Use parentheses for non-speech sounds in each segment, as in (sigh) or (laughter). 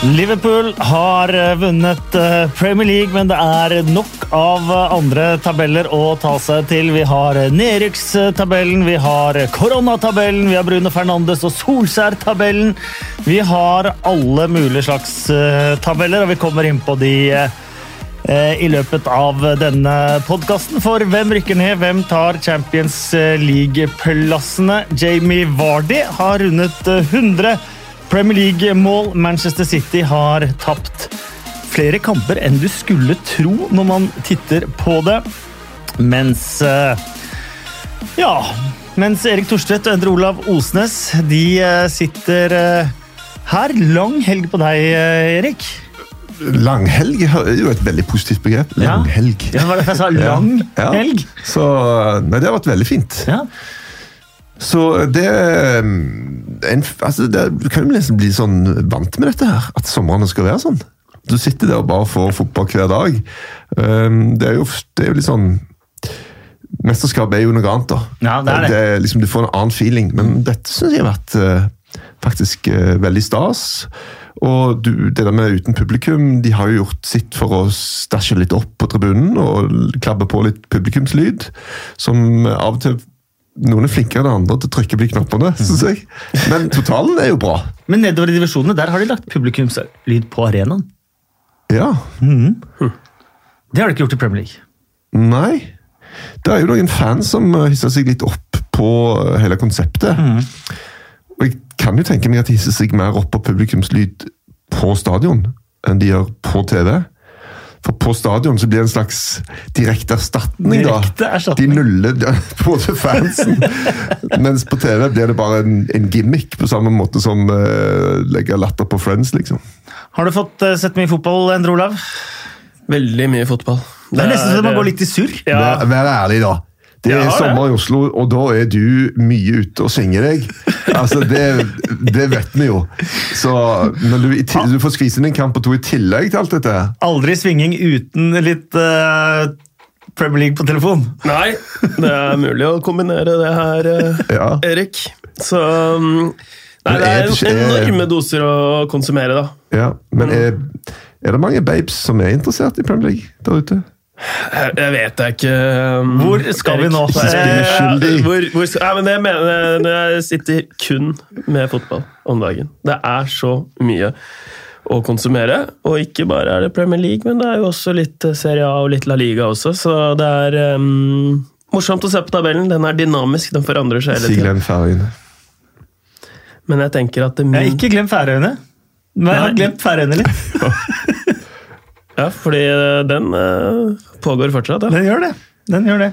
Liverpool har eh, vunnet eh, Premier League, men det er nok av eh, andre tabeller å ta seg til. Vi har nedrykkstabellen, vi har koronatabellen, vi har Bruno Fernandes og Solskjær-tabellen. Vi har alle mulige slags tabeller, og vi kommer inn på de i løpet av denne podkasten. For hvem rykker ned? Hvem tar Champions League-plassene? Jamie Vardy har rundet 100 Premier League-mål. Manchester City har tapt flere kamper enn du skulle tro når man titter på det. Mens eh, Ja. Mens Erik Thorstvedt og Endre Olav Osnes de eh, sitter eh, her. Lang helg på deg, Erik. Langhelg er jo et veldig positivt begrep. Langhelg. Ja, det var derfor jeg sa lang ja. Ja. Så nei, det har vært veldig fint. Ja. Så det, en, altså det Du kan jo nesten bli sånn vant med dette her, at somrene skal være sånn. Du sitter der og bare får fotball hver dag. Um, det er jo, det er jo litt sånn Mesterskap er jo noe annet, da. Ja, det er det. det liksom, du får en annen feeling. Men dette syns jeg har vært uh, faktisk veldig stas. Og du, det der med uten publikum, de har jo gjort sitt for å stæsje litt opp på tribunen og klabbe på litt publikumslyd, som av og til noen er flinkere enn andre til å trykke på de knappene, Synes jeg. Men totalen er jo bra. Men nedover i divisjonene der har de lagt publikumslyd på arenaen. Ja. Mm. Det har de ikke gjort i Premier League. Nei. Det er jo noen fans som hisser seg litt opp på hele konseptet. Mm. Og jeg kan jo tenke meg at de hisser seg mer opp på publikumslyd på stadion enn de gjør på TV. For på stadion så blir det en slags direkte erstatning. Direkte erstatning. De nuller både (laughs) fansen. mens på TV blir det bare en, en gimmick, på samme måte som uh, legger latter på Friends, liksom. Har du fått uh, sett mye fotball, Endre Olav? Veldig mye fotball. Det, det er nesten så man går litt i surr. Ja. Vær, vær ærlig, da. Det er sommer i Oslo, og da er du mye ute og svinger deg. Altså, det, det, vet vi jo. Så når du, du får skvise inn en kamp og to i tillegg til alt dette Aldri svinging uten litt uh, Premier League på telefon. Nei, det er mulig å kombinere det her, uh, ja. Erik. Så um, Nei, det er, er enorme doser å konsumere, da. Ja, Men er, er det mange babes som er interessert i Premier League der ute? Jeg vet jeg ikke. Um, hvor skal vi nå? Eh, hvor, hvor, nei, men jeg, mener, jeg sitter kun med fotball om dagen. Det er så mye å konsumere. Og ikke bare er det Premier League, men det er jo også litt Serie A og litt La Liga også. Så det er um, morsomt å se på tabellen. Den er dynamisk, den forandrer seg hele tiden. Men jeg tenker at det min... Jeg har ikke glemt Færøyene. Men jeg har glemt Færøyene litt. (laughs) Ja, fordi eh, den uh, pågår fortsatt. Ja. Den gjør det. Den gjør det.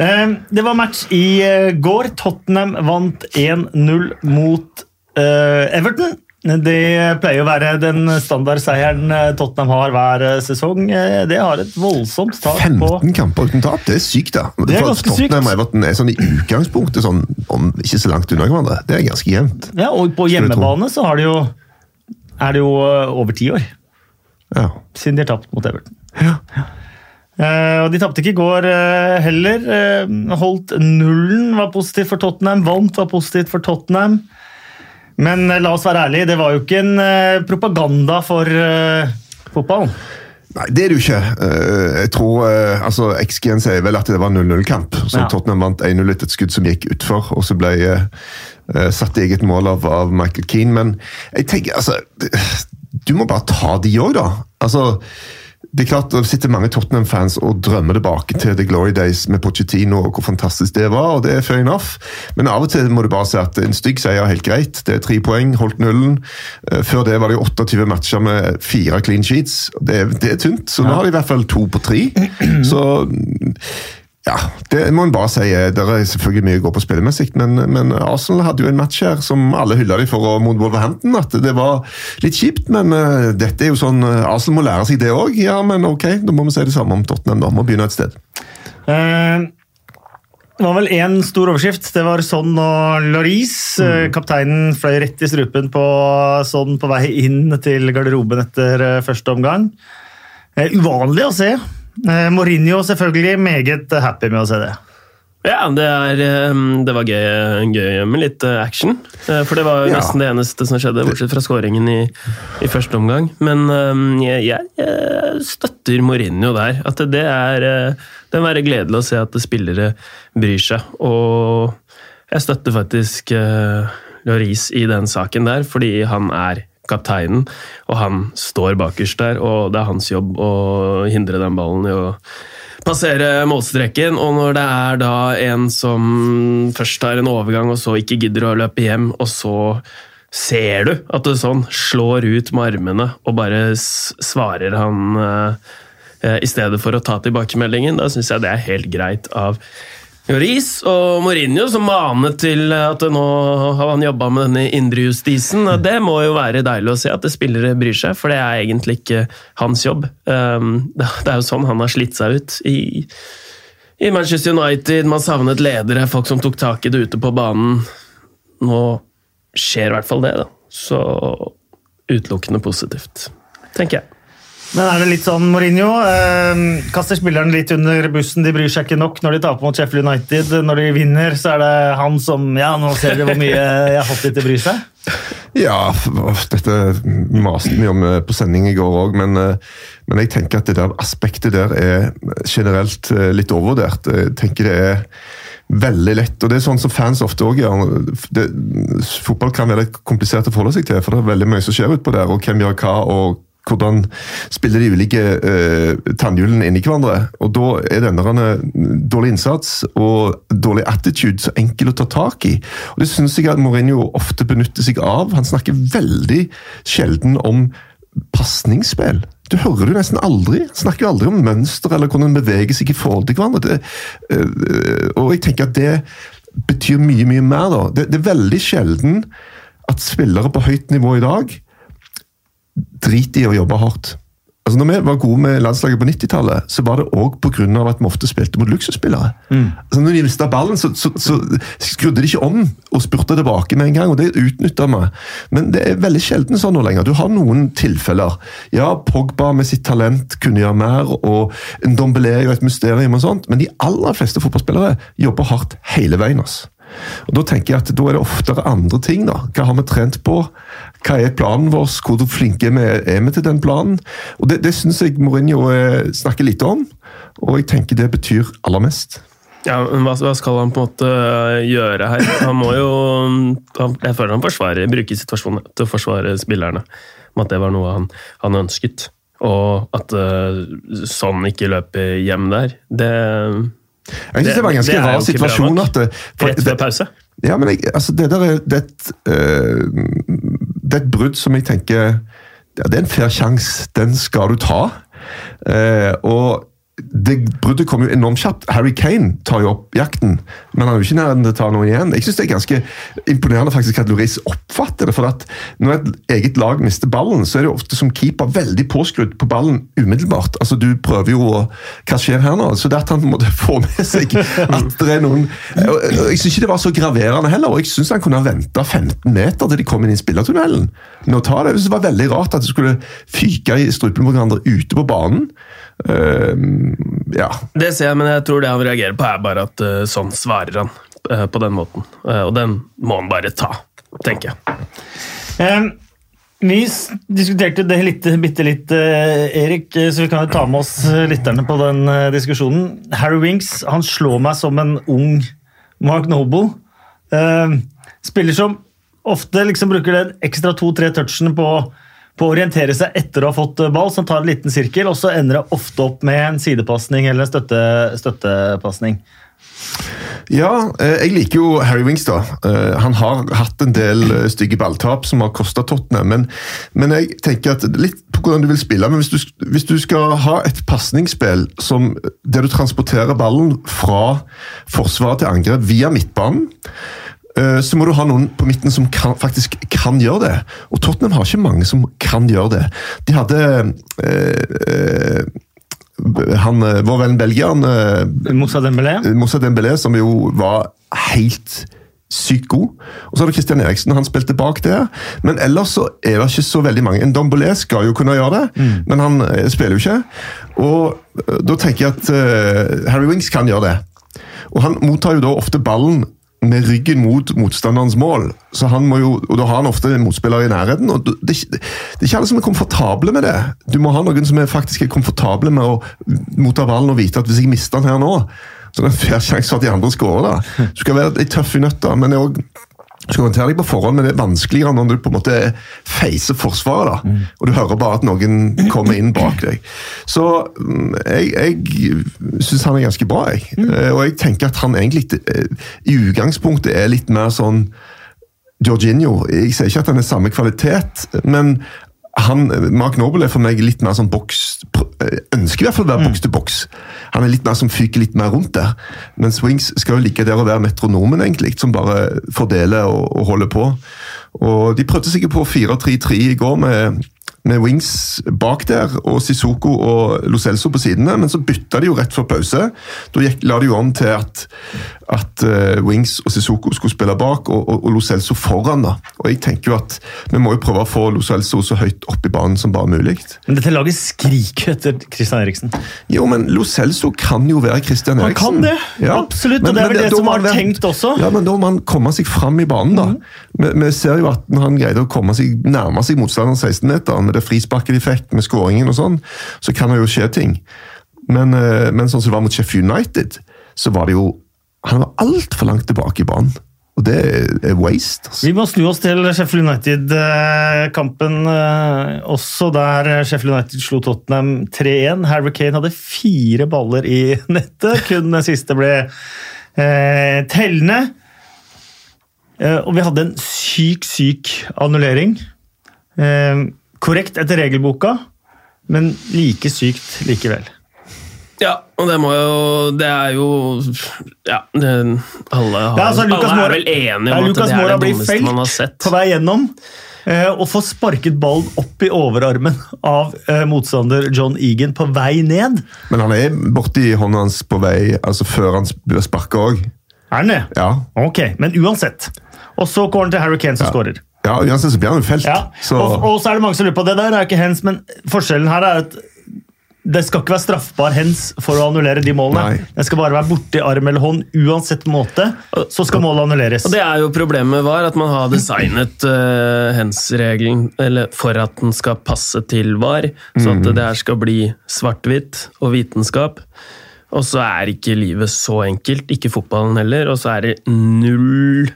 Uh, det var match i uh, går. Tottenham vant 1-0 mot Everton. Det pleier å være den standardseieren Tottenham har hver sesong. Det har et voldsomt tak 15 kamper uten tap, det er sykt, da. Det er ganske Tottenham og Everton er sånn i utgangspunktet sånn, om ikke så langt unna hverandre. Det er ganske jevnt. Ja, og på hjemmebane så har de jo, er det jo over ti år. Ja. Siden de har tapt mot Everton. Ja. Uh, og De tapte ikke i går uh, heller. Uh, holdt nullen var positivt for Tottenham. Vant var positivt for Tottenham. Men la oss være ærlige, det var jo ikke en propaganda for fotballen. Nei, det er det jo ikke. jeg tror altså, XG-en sier vel at det var 0-0-kamp. Så ja. Tottenham vant 1-0 etter et skudd som gikk utfor, og så ble satt i eget mål av, av Michael Keane. Men jeg tenker, altså du må bare ta de òg, da. Altså, det er klart, Det sitter mange Tottenham-fans og drømmer tilbake til The Glory Days med Pochettino og hvor fantastisk det var, og det er fair enough. Men av og til må du bare si at en stygg seier er helt greit. Det er tre poeng, holdt nullen. Eh, før det var det 28 matcher med fire clean sheets. Det, det er tynt, så nå har de i hvert fall to på tre. Så ja, det må en bare si. Det er selvfølgelig mye å gå på spillemessig, men, men, Arsenal hadde jo en match her som alle hylla de for mot Wolverhampton. At det var litt kjipt, men uh, dette er jo sånn uh, Arsenal må lære seg det òg. Ja, men ok, da må vi si det samme om Tottenham. da, Må begynne et sted. Uh, det var vel én stor overskrift. Det var Son og Laurice. Mm. Kapteinen fløy rett i strupen på Son på vei inn til garderoben etter første omgang. Uvanlig å se. Eh, Mourinho selvfølgelig meget happy med å se det. Ja, det, er, ehm, det var gøy, gøy, med litt eh, action. Eh, for det var jo ja. nesten det eneste som skjedde, bortsett fra skåringen i, i, første omgang. Men jeg, jeg, støtter Mourinho der. At det er eh, Det må være gledelig å se at spillere bryr seg. Og jeg støtter faktisk Loris i den saken der, fordi han er kapteinen, og han står bakerst der, og det er hans jobb å hindre den ballen i å passere målstreken, og når det er da en som først tar en overgang, og så ikke gidder å løpe hjem, og så ser du at det sånn slår ut med armene, og bare svarer han uh, i stedet for å ta tilbakemeldingen, da syns jeg det er helt greit av Ris og Mourinho som manet til at nå har han jobba med denne indrejustisen. Det må jo være deilig å se at spillere bryr seg, for det er egentlig ikke hans jobb. Um, det er jo sånn han har slitt seg ut i, i Manchester United. Man savnet ledere, folk som tok tak i det ute på banen. Nå skjer i hvert fall det, da. Så utelukkende positivt, tenker jeg. Men er det litt sånn Mourinho? Eh, kaster spilleren litt under bussen. De bryr seg ikke nok når de taper mot Sheffield United. Når de vinner, så er det han som Ja, nå ser dere hvor mye jeg har fått de til å bry seg. Ja, dette maste vi om eh, på sending i går òg, men, eh, men, jeg tenker at det der aspektet der er generelt eh, litt overvurdert. Jeg tenker det er veldig lett. og Det er sånn som fans ofte òg gjør. Det, fotball kan være litt komplisert å forholde seg til, for det er veldig mye som skjer utpå der. og Hvem gjør hva, og hvordan spiller de ulike uh, tannhjulene i hverandre. og Da er denne dårlig innsats og dårlig attitude så enkel å ta tak i. og Det syns jeg at Mourinho ofte benytter seg av. Han snakker veldig sjelden om pasningsspill. Du hører det nesten aldri. Han snakker jo aldri om mønster eller hvordan en beveger seg i forhold til hverandre. Det, uh, og jeg tenker at det betyr mye, mye mer. da. Det, det er veldig sjelden at spillere på høyt nivå i dag drit i å jobbe hardt. Altså når vi var gode med landslaget på 90-tallet, så var det òg pga. at vi ofte spilte mot luksusspillere. Mm. Altså når de mista ballen, så, så, så, skrudde de ikke om og spurte tilbake med en gang. og Det utnytta vi. Men det er veldig sjelden sånn nå lenger. Du har noen tilfeller. Ja, Pogba med sitt talent kunne gjøre mer, og en Dombelé er jo et mysterium, og sånt, men de aller fleste fotballspillere jobber hardt hele veien. altså. Og Da tenker jeg at da er det oftere andre ting. da. Hva har vi trent på? Hva er planen vår? Hvor flinke er vi til den planen? Og Det, det syns jeg Mourinho eh, snakker lite om, og jeg tenker det betyr aller mest. Ja, men hva, skal han på en måte eh, gjøre her? Han må jo Jeg føler han forsvarer, bruker situasjonen til å forsvare spillerne. Om at det var noe han, han ønsket. Og at sånn ikke løper hjem der, det jeg synes det, var en ganske rar situasjon. at det, Rett før pause? Ja, men jeg, altså, det der er, det, et, uh, det er et brudd som jeg tenker ja, Det er en fair sjanse. Den skal du ta. Uh, og det bruddet kom jo enormt kjapt. Harry Kane tar jo opp jakten, men han er jo ikke nær til å ta noe igjen. Jeg synes det er ganske imponerende faktisk at Loris oppfatter det. for at Når et eget lag mister ballen, så er det ofte som keeper veldig påskrudd på ballen umiddelbart. Altså Du prøver jo å Hva skjer her nå? Så det at han måtte få med seg at det er noen Jeg syns ikke det var så graverende heller, og jeg syns han kunne ha venta 15 meter til de kom inn i spillertunnelen med å ta det. Det var veldig rart at det skulle fyke i strupen på hverandre ute på banen. Uh, ja. Det ser jeg, men jeg tror det han reagerer på, er bare at uh, sånn svarer han uh, på den måten. og den må han bare ta, tenker jeg. Um, vi diskuterte det litt, bitte litt, Erik, så vi kan jo ta med oss lytterne på den diskusjonen. Harry Winks han slår meg som en ung Mark Noble. Uh, spiller som ofte liksom bruker den ekstra to-tre touchene på på å orientere seg etter å ha fått ball, som tar en liten sirkel, og så ender det ofte opp med en sidepasning eller en støtte, støttepasning. Ja, eh, jeg liker jo Harry Wings, da. Eh, han har hatt en del eh, stygge balltap som har kosta Tottenham. Men, men, jeg tenker at litt på hvordan du vil spille. Men hvis du, hvis du skal ha et pasningsspill der du transporterer ballen fra forsvaret til angrep via midtbanen Eh, så må du ha noen på midten som kan, faktisk kan gjøre det. Og Tottenham har ikke mange som kan gjøre det. De hadde eh, eh han, var vår venn belgieren Moussa Dembélé. Moussa Dembélé, som jo var helt sykt god. Og så har du Christian Eriksen, han spilte bak der. Men ellers så er det ikke så veldig mange. En Dombelé skal jo kunne gjøre det, mm. men han spiller jo ikke. Og da tenker jeg at Harry Wings kan gjøre det. Og han mottar jo da ofte ballen med ryggen mot motstanderens mål. Så han må jo, og Da har han ofte en motspiller i nærheten. og det, det, er ikke alle som er komfortable med det. Du må ha noen som er faktisk er komfortable med å motta ballen og vite at hvis jeg mister den her nå, så er det en fair sjanse for at de andre skårer. da. Du skal være ei tøff i nøtta, men det er også skal håndtere deg på forhånd, men det er vanskeligere når du på en måte feiser forsvaret. da, mm. Og du hører bare at noen kommer inn bak deg. Så mm, jeg, jeg syns han er ganske bra, jeg. Mm. Eh, og jeg tenker at han egentlig eh, i utgangspunktet er litt mer sånn Georginio. Jeg sier ikke at han er samme kvalitet, men han, Mark Noble er for meg litt mer sånn boks eh, Ønsker i hvert fall å være boks til boks. Han er litt mer som fyker litt mer rundt der. Mens Wings skal jo ligge der og være metronomen, egentlig, som bare fordeler og, og holder på. Og De prøvde sikkert på 4-3-3 i går med med Wings bak der og Sissoko og Lo Celso på sidene, men så bytta de jo rett før pause. Da gikk, la de jo om til at, at uh, Wings og Sissoko skulle spille bak, og, og, og, Lo Celso foran. da. Og jeg tenker jo at Vi må jo prøve å få Lo Celso så høyt opp i banen som bare mulig. Men dette laget skriker etter Christian Eriksen. Jo, men Lo Celso kan jo være Christian Eriksen. Han kan det, ja. absolutt. Men, og det er vel det, det som vært tenkt også. Ja, men Da må han komme seg fram i banen, da. Mm. Vi, vi, ser jo at når han greide å komme seg, nærme seg motstanderen 16-meter med det frisparket de fikk, med skåringen og sånn, så kan det jo skje ting. Men, eh, men sånn som det var mot Sheffield United, så var det jo Han var altfor langt tilbake i banen. Og det er waste. Altså. Vi må snu oss til Sheffield United-kampen. Eh, også der Sheffield United slo Tottenham 3-1. Harry Kane hadde fire baller i (laughs) nettet. Kun den siste ble eh, tellende. Eh, og vi hadde en syk, syk annullering. Eh, korrekt etter regelboka, men like sykt likevel. Ja, og det må jo Det er jo Ja, det, alle, har, ja, altså, alle er vel enige om ja, at det er det dummeste man har sett. På vei gjennom eh, og får sparket ballen opp i overarmen av eh, motstander John Egan på vei ned. Men han er borti hånda hans på vei, altså før han blir sparka òg. Er han det? Ja. Ok, Men uansett. Og så går han til Harry Kane som ja. skårer. Ja, uansett så blir han jo felt. Ja. Så. Og, og, så er det mange som lurer på det der er ikke hens, men forskjellen her er at det skal ikke være straffbar hens for å annullere de målene. Nei. Den skal bare være borti arm eller hånd, uansett måte. Så skal målet annulleres. Og det er jo Problemet var at man har designet uh, hens-regelen for at den skal passe til VAR, så at mm. det her skal bli svart-hvitt og vitenskap. Og så er ikke livet så enkelt, ikke fotballen heller, og så er det null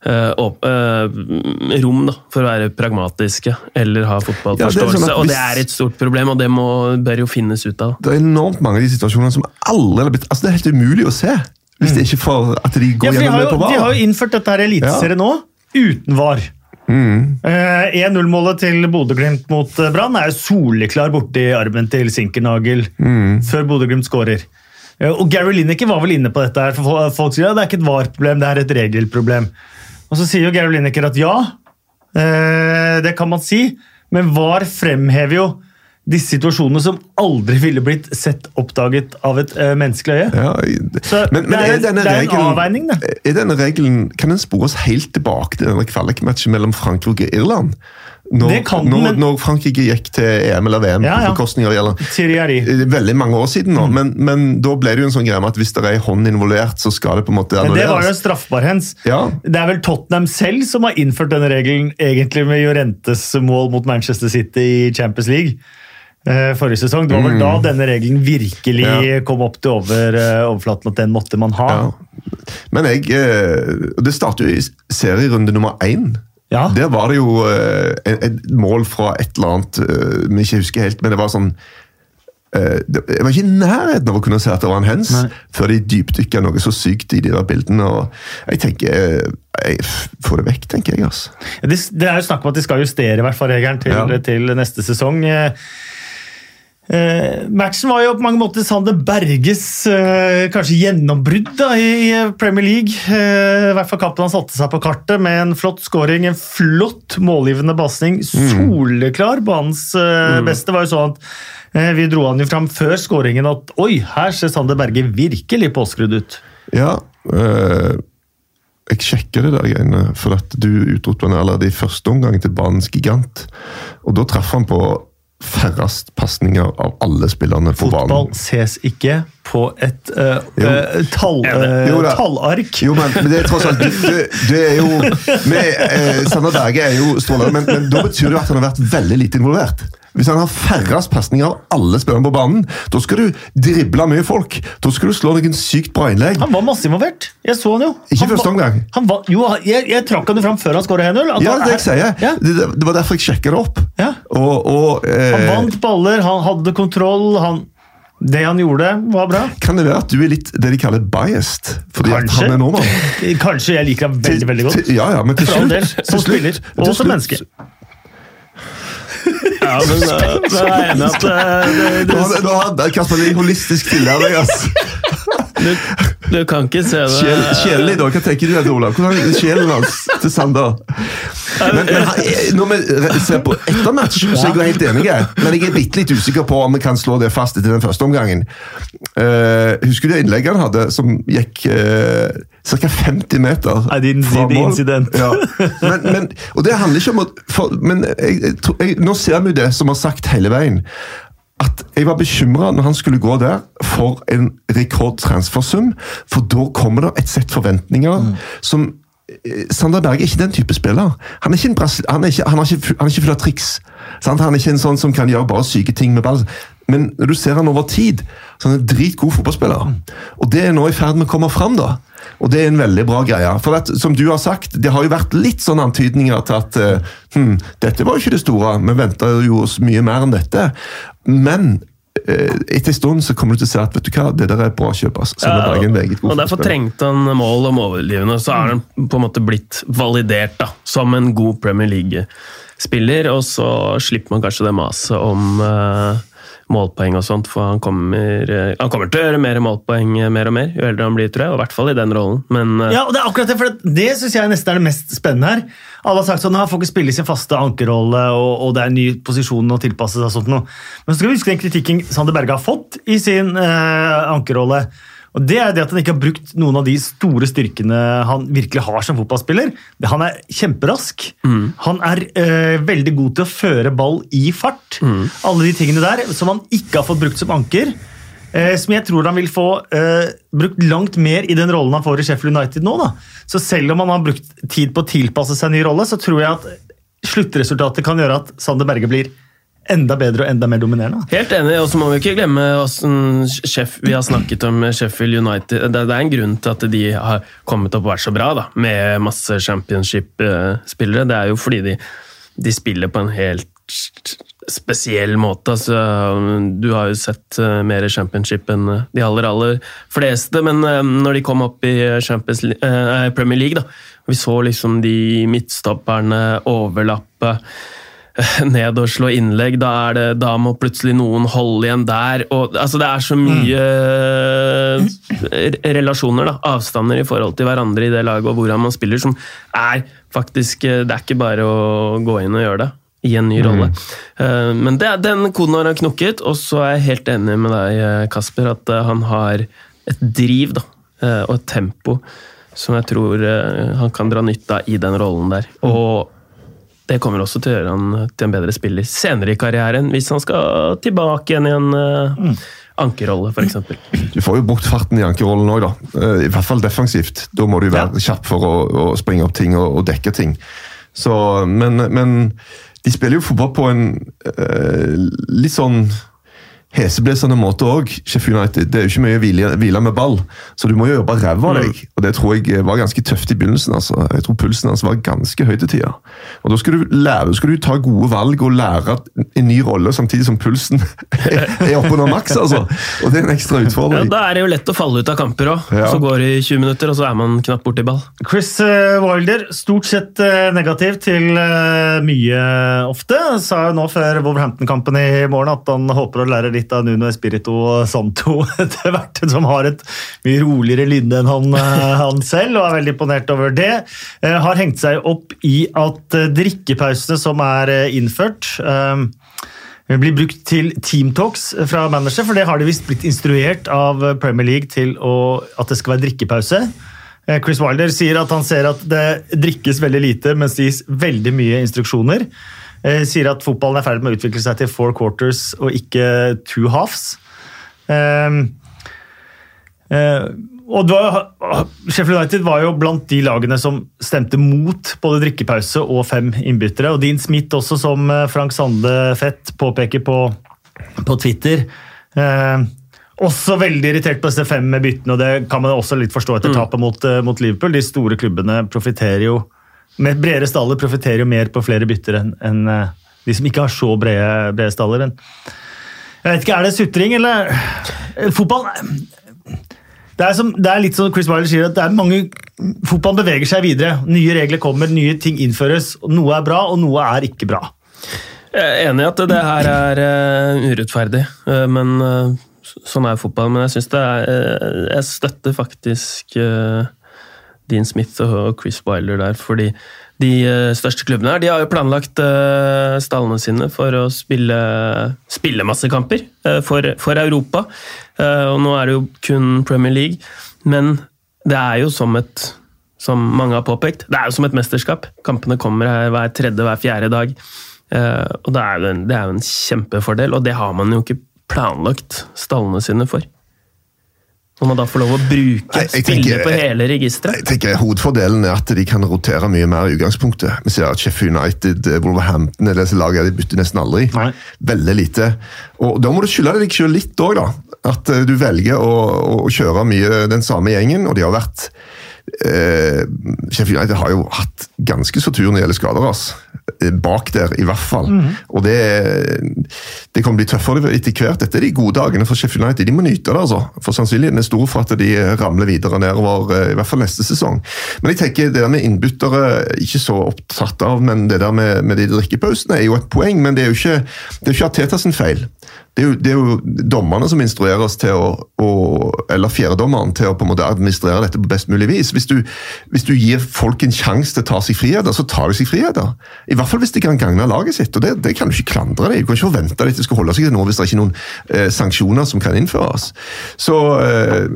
rom da, for å være pragmatiske eller ha fotballforståelse. Ja, sånn og det er et stort problem, og det må, bør jo finnes ut av. Det er enormt mange av de situasjonene som alle altså Det er helt umulig å se. Hvis det mm. ikke for at de går ja, gjennom det på VAR. De har jo innført dette her eliteserien ja. nå, uten VAR. Mm. 1-0-målet eh, til Bodø-Glimt mot eh, Brann er soleklar borti armen til Sinkernagel mm. før Bodø-Glimt skårer. Og Gary Lineker var vel inne på dette. her, for Folk sier ja, det er ikke et VAR-problem, det er et regelproblem. Og så sier jo Gary Lineker at ja, eh, det kan man si, men VAR fremhever jo disse situasjonene som aldri ville blitt sett oppdaget av et uh, menneskelig øye. Ja, så men, men det er, er, det er regelen, en avveining, det. Er denne regelen, Kan den spores helt tilbake til denne kvalikmatchen mellom Frankrike og Irland? Når, den, når, men... når, Frankrike gikk til EM eller VM ja, ja. på bekostning av Irland. Veldig mange år siden nå, mm. men, men, da ble det jo en sånn greie med at hvis det er ei hånd involvert, så skal det på en måte annulleres. Det var jo straffbar hens. Ja. Det er vel Tottenham selv som har innført denne regelen, egentlig med Jorentes mål mot Manchester City i Champions League. Eh, forrige sesong. Det var vel mm. da denne regelen virkelig ja. kom opp til over, uh, overflaten, at den måtte man ha. Ja. Men jeg Det starter jo i serierunde nummer én. Ja. Der var det jo uh, et, mål fra et eller annet uh, vi ikke husker helt, men det var sånn uh, Jeg var ikke i nærheten av å kunne se at det var en hens, Nei. før de dypdykka noe så sykt i de der bildene. og Jeg tenker jeg får det vekk, tenker jeg. altså. Det, det er jo snakk om at de skal justere hvert fall regelen til, ja. til neste sesong. Eh, matchen var jo på mange måter Sander Berges eh, kanskje gjennombrudd da, i Premier League. Eh, I hvert fall kampen han satte seg på kartet med en flott scoring, en flott målgivende basning. Mm. Soleklar. Banens eh, mm. beste var jo sånn at eh, vi dro han jo fram før scoringen at oi, her ser Sander Berge virkelig påskrudd ut. Ja, øh, jeg sjekker det der greiene, for at du utropte han i første omgang til banens gigant. Og da traff han på færrest pasninger av alle spillerne på Fotball banen. ses ikke på et uh, Jo. eh, tall, uh, Jo tallark. Jo, men, men det er tross alt Det, du, du er jo (laughs) med, Sander Berge er jo strålende, men, men da betyr det jo at han har vært veldig lite involvert. Hvis han har færrest pasninger av alle spillerne på banen, da skal du drible mye folk. Da skal du slå noen sykt bra innlegg. Han var masse involvert. Jeg så han jo. Ikke han første var- omgang. Han var, jo, jeg, jeg trakk han jo fram før han skåra 1-0. Ja, det er- jeg sier. Ja. Det, det var derfor jeg sjekka det opp. Ja. Og, og eh, Han vant baller, han hadde kontroll. Han, det han gjorde, var bra. Kan det være at du er litt det de kaller biased? Fordi Kanskje. han er nordmann? (laughs) Kanskje jeg liker ham veldig veldig godt. Til- Ja, ja, men til slutt, som spiller, og som menneske. Ja, men uh, jeg er enig at uh, det, det, nå har Kasper en holistisk tilnærming. ass. Du, kan ikke se det Sjel, Sjelelig, da. Hva tenker du, Ed Olav? Hvordan er sjelen hans til Sander? Men, men når vi ser på etter matchen, så er jeg jo helt enig. Men jeg er bitte litt usikker på om vi kan slå det fast etter den første omgangen. Uh, husker du det innlegget han hadde, som gikk uh, ca. 50 meter I fra mål? incident. Ja. Men, men, og det handler ikke om å for, Men jeg, jeg, jeg, nå ser vi jo det som har sagt hele veien at jeg var bekymra når han skulle gå der for en rekordtransfersum, for da kommer det et sett forventninger som eh, Sander Berge er ikke den type spiller. Han er ikke, en Brasil han er ikke, han er ikke, han er ikke full av triks. Sant? Han er ikke en sånn som kan gjøre bare syke ting med ball. Men når du ser han over tid, så er han en dritgod fotballspiller. Og det er nå i ferd med å komme fram, da. Og det er en veldig bra greie. For at, som du har sagt, det har jo vært litt sånne antydninger til at uh, hm, dette var jo ikke det store, vi venta jo oss mye mer enn dette. Men eh, etter en stund så kommer du til å se at vet du hva, det der er bra kjøp. Altså. Ja, og, er og Derfor trengte han mål om overlivende. Så er han på en måte blitt validert da, som en god Premier League-spiller. Og så slipper man kanskje det maset om eh, målpoeng og sånt, for han kommer, eh, han kommer til å gjøre mer målpoeng eh, mer og mer jo eldre han blir, tror jeg. Og I hvert fall i den rollen. Men eh, Ja, og Det er akkurat det, for det, synes jeg nesten er det mest spennende her. Alle har sagt sånn, han får ikke spille sin faste ankerrolle, og, og det er en ny posisjon å tilpasse seg. sånt noe. Men så skal vi huske den kritikken Sander Berge har fått i sin eh, ankerrolle. Og Det er det at han ikke har brukt noen av de store styrkene han virkelig har som fotballspiller. Han er kjemperask. Han er eh, veldig god til å føre ball i fart. Alle de tingene der som han ikke har fått brukt som anker. Eh, som jeg tror han vil få eh, brukt langt mer i den rollen han får i Sheffield United nå. Da. Så selv om han har brukt tid på å tilpasse seg en ny rolle, så tror jeg at sluttresultatet kan gjøre at Sander Berge blir enda bedre og enda mer dominerende. Helt enig, og så må vi ikke glemme hvordan Sheff, vi har snakket om Sheffield United. Det, er en grunn til at de har kommet opp og vært så bra, da, med masse championship-spillere. Det er jo fordi de, de spiller på en helt spesiell måte. Altså, du har jo sett eh, mer championship enn eh, de aller, aller fleste, men eh, når de kom opp i Premier League, da, vi så liksom de midtstopperne overlappe (laughs) ned og slå innlegg, da, er det, da må plutselig noen holde igjen der. Og, altså, det er så mye mm. relasjoner, da, avstander i forhold til hverandre i det laget og hvordan man spiller, som er faktisk eh, Det er ikke bare å gå inn og gjøre det i en ny rolle. Eh, Men det, den koden har han knukket, og så er jeg helt enig med deg, Kasper, at han har et driv da, og et tempo som jeg tror han kan dra nytte av i den rollen der. Og det kommer også til å gjøre han til en bedre spiller senere i karrieren, hvis han skal tilbake igjen i en uh, ankerrolle, f.eks. Du får jo bort farten i ankerrollen òg, da. Eh, I hvert fall defensivt. Da må du være kjapp for å, å springe opp ting og, og dekke ting. Så, men, men de spiller jo fotball på en uh, litt sånn heseblesende måte òg, United. Det er jo ikke mye hvile, hvile med ball, så du må jo jobbe ræva av deg. Og det tror jeg var ganske tøft i begynnelsen. altså. Jeg tror pulsen hans var ganske høy til tider. Og da skal du lære, skal du ta gode valg og lære en ny rolle, samtidig som pulsen (laughs) er oppe under maks. altså. Og det er en ekstra Ja, utfordring. da er det jo lett å falle ut av kamper òg. Ja. Så går det i 20 minutter, og så er man knapt borti ball. Chris eh, Wilder, stort sett eh, negativ til eh, mye ofte. Sa jo nå før Wolverhampton-kampen i morgen at han håper å lære litt av Nuno Espirito Santo (laughs) etter hvert, som har et mye roligere lynne enn han, eh, han selv, og er veldig imponert over det. Eh, Har hengt seg opp i at eh, drikkepausene som er innført blir brukt til teamtalks fra manager, for det har de visst blitt instruert av Premier League til å, at det skal være drikkepause. Chris Wilder sier at han ser at det drikkes veldig lite, mens det gis veldig mye instruksjoner. Eh, sier at fotballen er ferdig med å utvikle seg til four quarters og ikke two halves. Eh, eh, og var, Sheffield United var jo blant de lagene som stemte mot både drikkepause og fem innbyttere. Og Dean Smith også, som eh, Frank Sande Fett påpeker på, på Twitter. Eh, også veldig irritert på disse fem med byttene, og det kan man også litt forstå etter tapet mot, mot Liverpool. De store klubbene profitterer jo med bredere staller profitterer jo mer på flere bytter enn enn, eh, de som ikke har så brede, brede staller. Men jeg vet ikke, Er det sutring, eller Eh, Fotball det er, som, det er litt som Chris Wiley sier, at det er mange, fotballen beveger seg videre. Nye regler kommer, nye ting innføres. Noe er bra, og noe er ikke bra. Jeg er enig i at det her er eh, urettferdig, eh, men eh, sånn er fotball. Men jeg syns det er eh, Jeg støtter faktisk eh, Dean Smith og Chris Wilder der, fordi de eh, største klubbene her de har jo planlagt eh, stallene sine for å spille, spille masse kamper eh, for, for Europa. Og nå er det jo kun Premier League, men det er jo som et som mange har påpekt, det er jo som et mesterskap. Kampene kommer her hver tredje, hver fjerde dag. Og det er, jo en, det er jo en kjempefordel, og det har man jo ikke planlagt stallene sine for. Når man da får lov å bruke Nei, jeg spille på hele registeret. Jeg tenker Hovedfordelen er at de kan rotere mye mer i utgangspunktet. Vi ser at Sheffield United, eh, Wolverhampton er disse lagene de bytter nesten aldri. Nei. Veldig lite. Og Da må du skylde deg selv litt òg, da. At eh, du velger å, å kjøre mye den samme gjengen, og de har vært eh, Sheffield United har jo hatt ganske så tur når det gjelder skader. Altså. Eh, Bak der, i hvert fall. Og det, det kan bli tøffere etter hvert. Dette er de gode dagene for Sheffield United. De må nyte det, altså. For sannsynligheten er stor for at de ramler videre nedover, eh, i hvert fall neste sesong. Men jeg tenker det der med innbyttere ikke så opptatt av, men det der med, med de drikkepausene er jo et poeng. Men det er jo ikke, det er ikke Arteta sin feil. Det er, jo, det er jo dommerne som instruerer oss til å, å eller fjerdedommeren til å på en måte administrere dette på best mulig vis. Hvis du, hvis du gir folk en sjanse til å ta seg friheter, så tar de seg friheter. I hvert fall hvis de kan gagne laget sitt. og Det, det kan du ikke klandre dem. Du kan ikke forvente at de skal holde seg til noe hvis det er ikke noen eh, sanksjoner som kan innføres. Så, eh,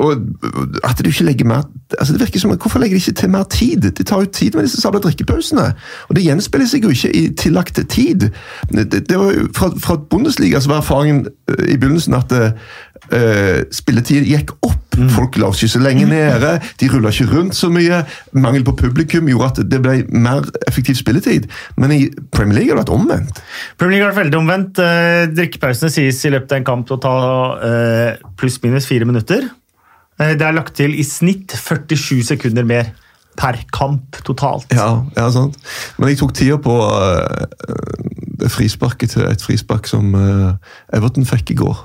og at du ikke legger mer altså det virker som, Hvorfor legger de ikke til mer tid? Det tar jo tid med disse sabla drikkepausene. Og det gjenspeiler seg jo ikke i tillagt tid. Det, det var jo, fra, fra Bundesliga så var erfaringen eh, i begynnelsen at uh, spilletid gikk opp. Folk la seg så lenge nede, de rulla ikke rundt så mye. Mangel på publikum gjorde at det ble mer effektiv spilletid. Men i Premier League har det vært omvendt. Premier League har vært veldig omvendt. Eh, Drikkepausene sies i løpet av en kamp å ta uh, pluss-minus fire minutter. Eh, Det er lagt til i snitt 47 sekunder mer per kamp totalt. Ja, ja, sant. Men jeg tok tida på uh, frisparket til et frispark som uh, Everton fikk i går.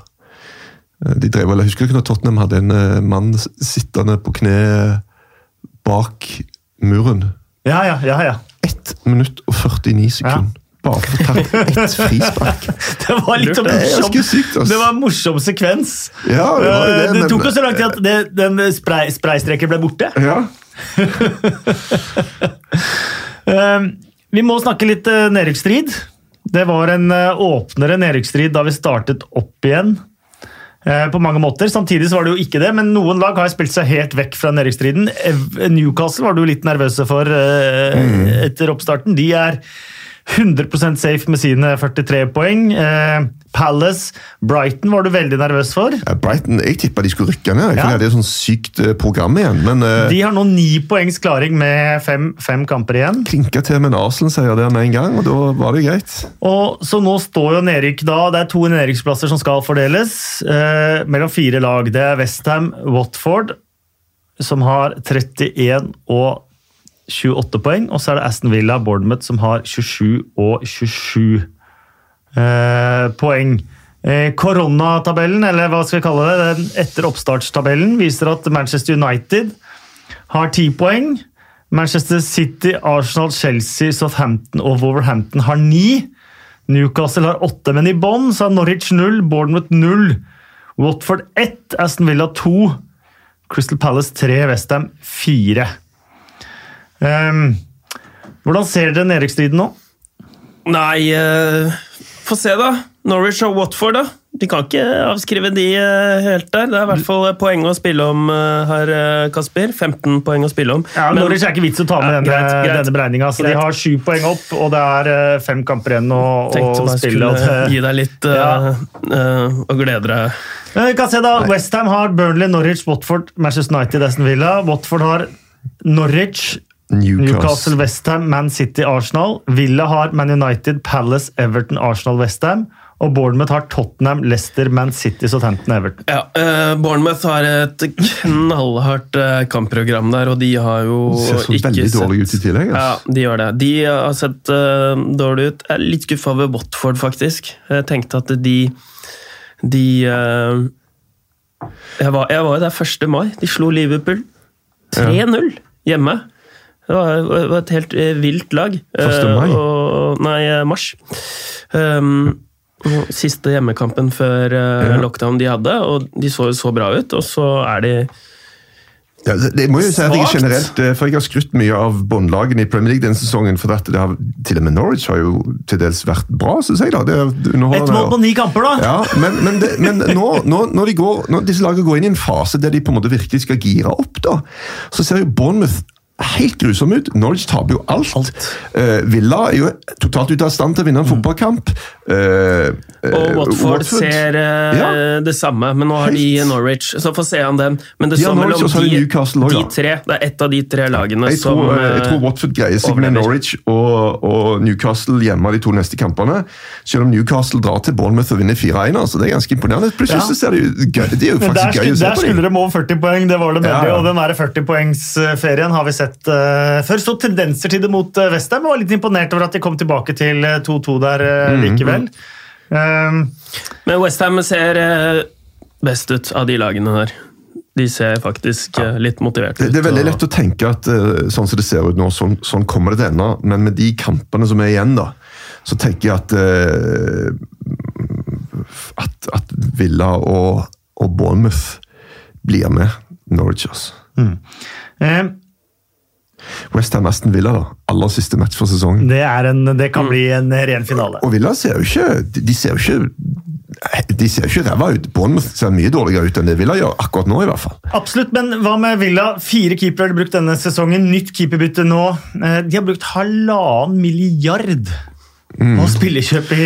Eh, De drev, eller jeg husker ikke når Tottenham hadde en uh, mann sittende på kne bak muren. Ja, ja, ja. ja. 1 minutt og 49 sekunder. Bare for å ta ett frispark. (laughs) Det var litt sånn Det morsom, sykt, det var en morsom sekvens. Ja, det var jo det, Eh, det tok jo så lang tid at det, den spray, spraystreken ble borte. Ja. (laughs) Eh, Vi må snakke litt eh, nedrykksstrid. Det var en eh, åpnere nedrykksstrid da vi startet opp igjen. eh, På mange måter. Samtidig så var det jo ikke det, men noen lag har spilt seg helt vekk fra nedrykksstriden. Newcastle var du litt nervøse for eh, etter oppstarten. De er 100% safe med sine 43 poeng. Eh, Palace, Brighton var du veldig nervøs for. Ja, Brighton, Jeg tippa de skulle rykke ned, Ja. Det er sånn sykt eh, program igjen. Men eh, De har nå ni poengs klaring med fem, fem kamper igjen. klinka til med en Arsenal-seier der med en gang, og da var det greit. Og Så nå står jo nedrykk da, det er to nedrykksplasser som skal fordeles eh, mellom fire lag. Det er Westham, Watford, som har 31 og 28 poeng. Og så er det Aston Villa, Bournemouth, som har 27 og 27 eh, poeng. Eh, Koronatabellen, eller hva skal vi kalle det, den etter oppstartstabellen, viser at Manchester United har 10 poeng. Manchester City, Arsenal, Chelsea, Southampton og Wolverhampton har 9. Newcastle har 8, men i bånn så har Norwich 0, Bournemouth 0, Watford 1, Aston Villa 2, Crystal Palace 3, Westham 4. Um, hvordan ser dere nedrykksstriden nå? Nei, uh, få se, da. Norwich og Watford, da. de kan ikke avskrive de eh, helt der. Det er i hvert fall poeng å spille om eh, her, eh, Kasper. 15 poeng å spille om. Ja, Men- Norwich er ikke vits å ta med Ja, denne, greit, greit. denne beregninga. De har sju poeng opp, og det er eh, fem kamper igjen å, å spille. (laughs) gi deg litt Ja. uh, uh, og glede deg. Vi kan se da, Westham har Burnley, Norwich, Watford, Manchester United, Aston Villa. Watford har Norwich, Newcastle, Newcastle. Westham, Man City, Arsenal. Villa har Man United, Palace, Everton, Arsenal, Westham. Og Bournemouth har Tottenham, Leicester, Man City, Southampton, Everton. Ja, uh, Bournemouth har et knallhardt uh, kampprogram der, og de har jo Det ser så veldig dårlig ut i tillegg. Ja, Altså. de gjør det. De har sett uh, dårlig ut. Jeg er litt skuffa ved Watford, faktisk. Jeg tenkte at de De eh, jeg, var, jeg var der 1. mai. De slo Liverpool 3-0 hjemme. Det var, var et helt eh, vilt lag. 1. Eh, mai? Og, nei, eh, mars. Um, siste hjemmekampen før Ja. lockdown de hadde, og de så jo så bra ut. Og så er de Ja, det, det må jo si at jeg generelt, for jeg har skrutt mye av båndlagene i Premier League denne sesongen. for at det har, Til og med Norwich har jo til dels vært bra, syns jeg. da. Det er Ett mål på ni kamper, da! Ja, men, men, det, men nå, nå, når, de går, når disse lagene går inn i en fase der de på en måte virkelig skal gire opp, da, så ser jo Bournemouth helt grusom ut. Norwich taper jo alt. Eh, Villa er jo totalt ute av stand til å vinne en fotballkamp. Uh, Mm. Og Watford, Watford, ser Ja. det samme, men nå har de Helt. Norwich. Så få se an den. Men det De står Norwich, mellom og så har de de, Newcastle også, de tre. Det er ett av de tre lagene Jeg som tror, jeg tror Watford greier seg med. Norwich og, og Newcastle hjemme de to neste kampene. Selv om Newcastle drar til Bournemouth og vinner 4-1. Altså, det er ganske imponerende. Plutselig Ja. så ser det jo gøy Det er jo der, faktisk gøy å se på. der skulle de over 40 poeng, det var det Ja, ja. Og den der 40-poengsferien har vi sett eh, før. Så tendenser til det mot uh, Westham. Jeg var litt imponert over at de kom tilbake til eh, 2-2 der eh, Mm, likevel. Um, Men Westham ser eh, best ut av de lagene der. De ser faktisk ja. litt motiverte ut. det er veldig lett å tenke at eh, sånn som det ser ut nå, sånn, sånn kommer det til å ende. Men med de kampene som er igjen, da, så tenker jeg at eh, at, at Villa og, og Bournemouth blir med Norwich. Altså. eh, Westham Aston Villa, da. Aller siste match for sesongen. det, en, det kan bli en ren finale. Og Villa ser jo ikke De ser jo ikke de ser jo ikke ræva ut. Bournemouth ser mye dårligere ut enn det Villa gjør, akkurat nå i hvert fall. Absolutt, men hva med Villa? Fire keepere har de brukt denne sesongen. Nytt keeperbytte nå. Eh, De har brukt halvannen milliard på spillekjøp i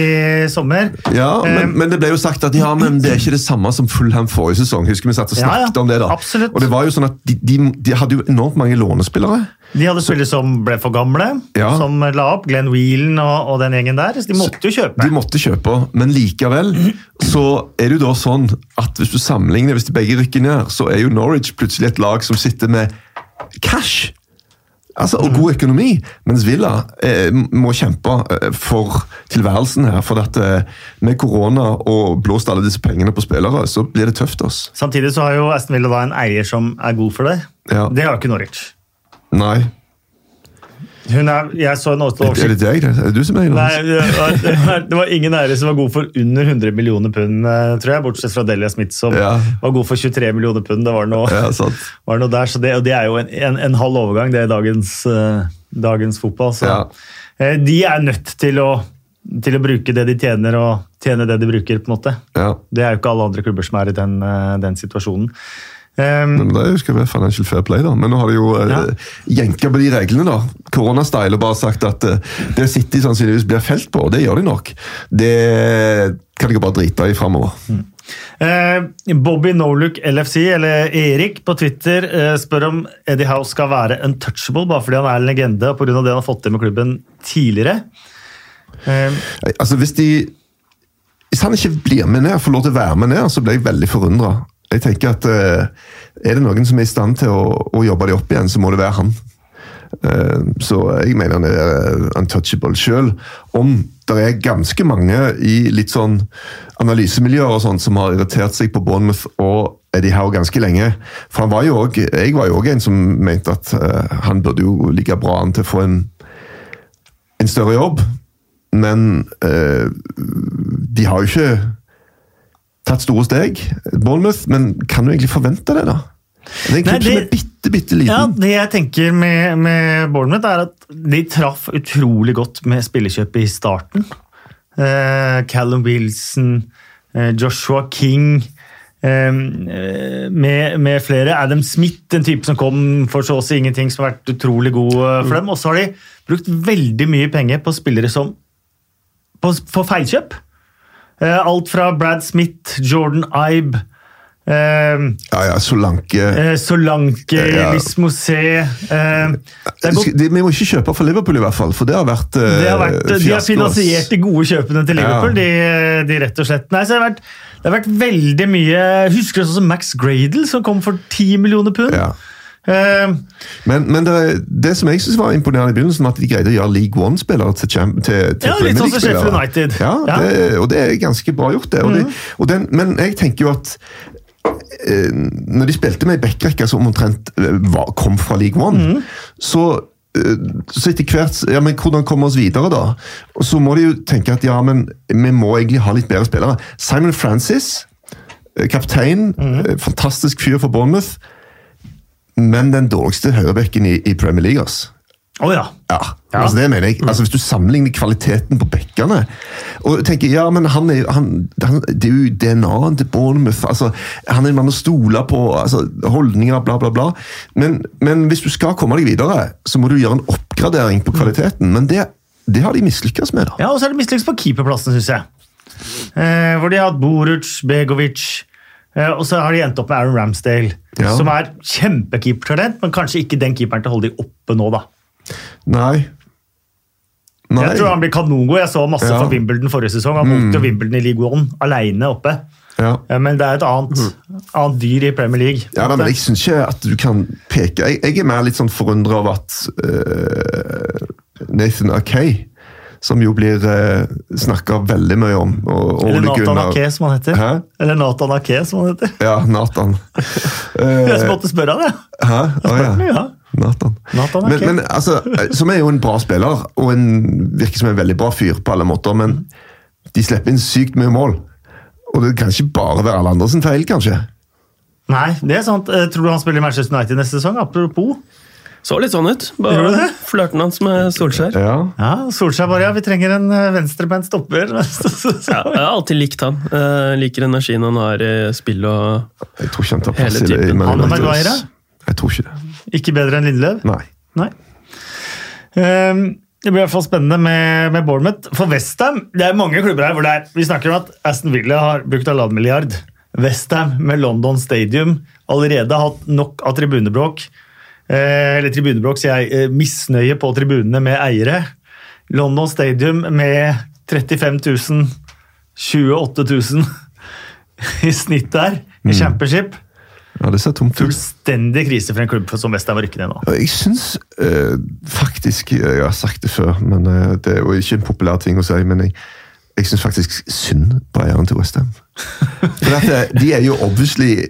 sommer. Mm. Ja, men, men, men det ble jo sagt at ja, men det er ikke det samme som Fulham forrige sesong. Husker vi satt og Ja, ja, snakket om det da. absolutt. Og det var jo sånn at de, de, de hadde jo enormt mange lånespillere. De hadde spillere som ble for gamle, Ja. som la opp. Glenn Whelan og, og den gjengen der. Så de måtte jo kjøpe. De måtte kjøpe, men likevel så er det jo da sånn at hvis du sammenligner, hvis de begge rykker ned, så er jo Norwich plutselig et lag som sitter med cash. Altså, og god økonomi, mens Villa eh, må kjempe eh, for tilværelsen her. For at eh, med korona og blåst alle disse pengene på spillere, så blir det tøft. oss. Samtidig så har jo Aston Villa da en eier som er god for det. Ja. Det har ikke Norwich. Nei. Er, jeg så en Er oversikt det deg? Er det du som er Nei, (laughs) det var, ingen eiere som var god for under 100 millioner pund, eh, tror jeg. Bortsett fra Delia Smith, som Ja. var god for 23 millioner pund. Det var noe, Ja, sant. (laughs) var noe der, så det, og det er jo en, en, en halv overgang, det er dagens, eh, dagens fotball. Så. Ja. Eh, De er nødt til å, til å bruke det de tjener, og tjene det de bruker. på en måte. Ja. Det er jo ikke alle andre klubber som er i den, den situasjonen. Um, Men det skal være financial fair play, da. Men nå har de jo Ja. uh, jenka på de reglene, da. Koronastyle og bare sagt at uh, det City sannsynligvis blir felt på, og det gjør de nok. Det kan de bare drite i framover. Eh, Bobby Noluk LFC, eller Erik på Twitter, uh, spør om Eddie Howe skal være untouchable bare fordi han er en legende og pga. det han har fått til med klubben tidligere. Eh, Altså, hvis de Hvis han ikke blir med ned, får lov til å være med ned, så blir jeg veldig forundra. Jeg tenker at eh, Er det noen som er i stand til å, å jobbe dem opp igjen, så må det være han. Eh, så jeg mener han er eh, untouchable sjøl. Om det er ganske mange i litt sånn analysemiljøer og sånt som har irritert seg på Bournemouth og Eddie Howe ganske lenge. For han var jo også, Jeg var jo òg en som mente at han burde jo ligge bra an til å få en, en større jobb. Men de har jo ikke tatt store steg, Bournemouth, men kan du egentlig forvente det, da? Det er en klubb som er bitte, bitte liten. ja, Det jeg tenker med, med Bournemouth, er at de traff utrolig godt med spillekjøpet i starten. Uh, Callum Wilson, uh, Joshua King eh, med, med flere. Adam Smith, en type som kom for så å si ingenting, som har vært utrolig god for dem. Og så har de brukt veldig mye penger på spillere som på, for feilkjøp. Eh, Alt fra Brad Smith, Jordan Ibe Uh, Ja, ja, Solanke uh, Solanke, Ja. Liss Mosé det er godt- de, Vi må ikke kjøpe for Liverpool, i hvert fall, for det har vært, Det har vært, de har finansiert de gode kjøpene til Liverpool. De, de rett og slett. Nei, så det, har vært, det har vært veldig mye Husker du sånn som Max Gradle, som kom for 10 millioner pund? Ja. Eh, Men, men det, det som jeg synes var imponerende i begynnelsen, var at de greide å gjøre League One-spillere til, champ- til, til Ja, litt sånn som League-spillere. Sheffield United. Ja, Ja. Mhm. Det, og det er ganske bra gjort, det. Og De, og den, men jeg tenker jo at eh, når de spilte med ei backrekke som omtrent eh, var, kom fra League One, mm. så eh, så etter hvert, ja, men Hvordan komme oss videre, da? Og Så må de jo tenke at ja, men vi må egentlig ha litt bedre spillere. Simon Francis, eh, kaptein, mm. fantastisk fyr for Bournemouth, men den dårligste høyrebekken i, i Premier League. ass. Å ja. Ja, Ja. altså det mener jeg. Altså Hvis du sammenligner kvaliteten på bekkene og tenker, ja, men han er, han, han, Det er jo DNA-en til Bournemouth. altså Han er en mann å stole på. altså Holdninger, bla, bla, bla. Men, men hvis du skal komme deg videre, så må du gjøre en oppgradering på kvaliteten. Men det, det har de mislykkes med. da. ja, og så er det mislykkes på keeperplassen, syns jeg. Eh, hvor de har hatt Boruc, Begovic og så har de endt opp med Aaron Ramsdale, Ja. som er kjempekeepertalent, men kanskje ikke den keeperen til å holde de oppe nå, da. Nei. Nei. Jeg tror han blir kanongod. Jeg så masse Ja. fra Wimbledon forrige sesong. Han mm. jo Wimbledon i League One alene oppe. Ja. Eh, Men det er et annet, annet dyr i Premier League. Ja, da, men Jeg syns ikke at du kan peke Jeg, jeg er mer litt sånn forundra over at uh, Nathan Akay, som jo blir eh, snakka veldig mye om og, Eller Nathan Ake, som han heter. Hæ? Eller Nathan Ake, som han heter. Ja, Nathan. (laughs) Jeg Eh, måtte spørre han, jeg. Hæ? Å ja. Ja. Nathan. Nathan men, men altså, Som er jo en bra spiller, og en, virker som en veldig bra fyr på alle måter, men de slipper inn sykt mye mål. Og det kan ikke bare være alle andre sin feil, kanskje. Nei, det er sant. Eh, Tror du han spiller i Manchester United neste sesong? Apropos. Så litt sånn ut. Bare flørten hans med Solskjær. Ja. Ja, Solskjær bare ja, vi trenger en eh, venstrebeint stopper. (laughs) Ja, jeg har alltid likt han. Jeg liker energien han har i spill og Jeg tror ikke han tar plass Hele i det. Han og Maguire? Jeg tror ikke det. Ikke bedre enn Lindløv? Nei. Nei. Um, det blir i hvert fall spennende med, med Bournemouth. For Westham Det er mange klubber her hvor det er Vi snakker om at Aston Villa har brukt halvannen milliard. Westham med London Stadium allerede hatt nok av tribunebråk. Eh, eller tribunebråk, sier jeg. Eh, misnøye på tribunene med eiere. London Stadium med 35 000, 28 000 i snitt der, i championship. Ja, det ser tomt ut. Fullstendig krise for en klubb som Westham å rykke ned nå. Jeg syns eh, faktisk Jeg har sagt det før, men eh, det er jo ikke en populær ting å si. Men jeg, jeg syns faktisk synd på eieren til Westham. (laughs) For eh, de er jo obviously eh,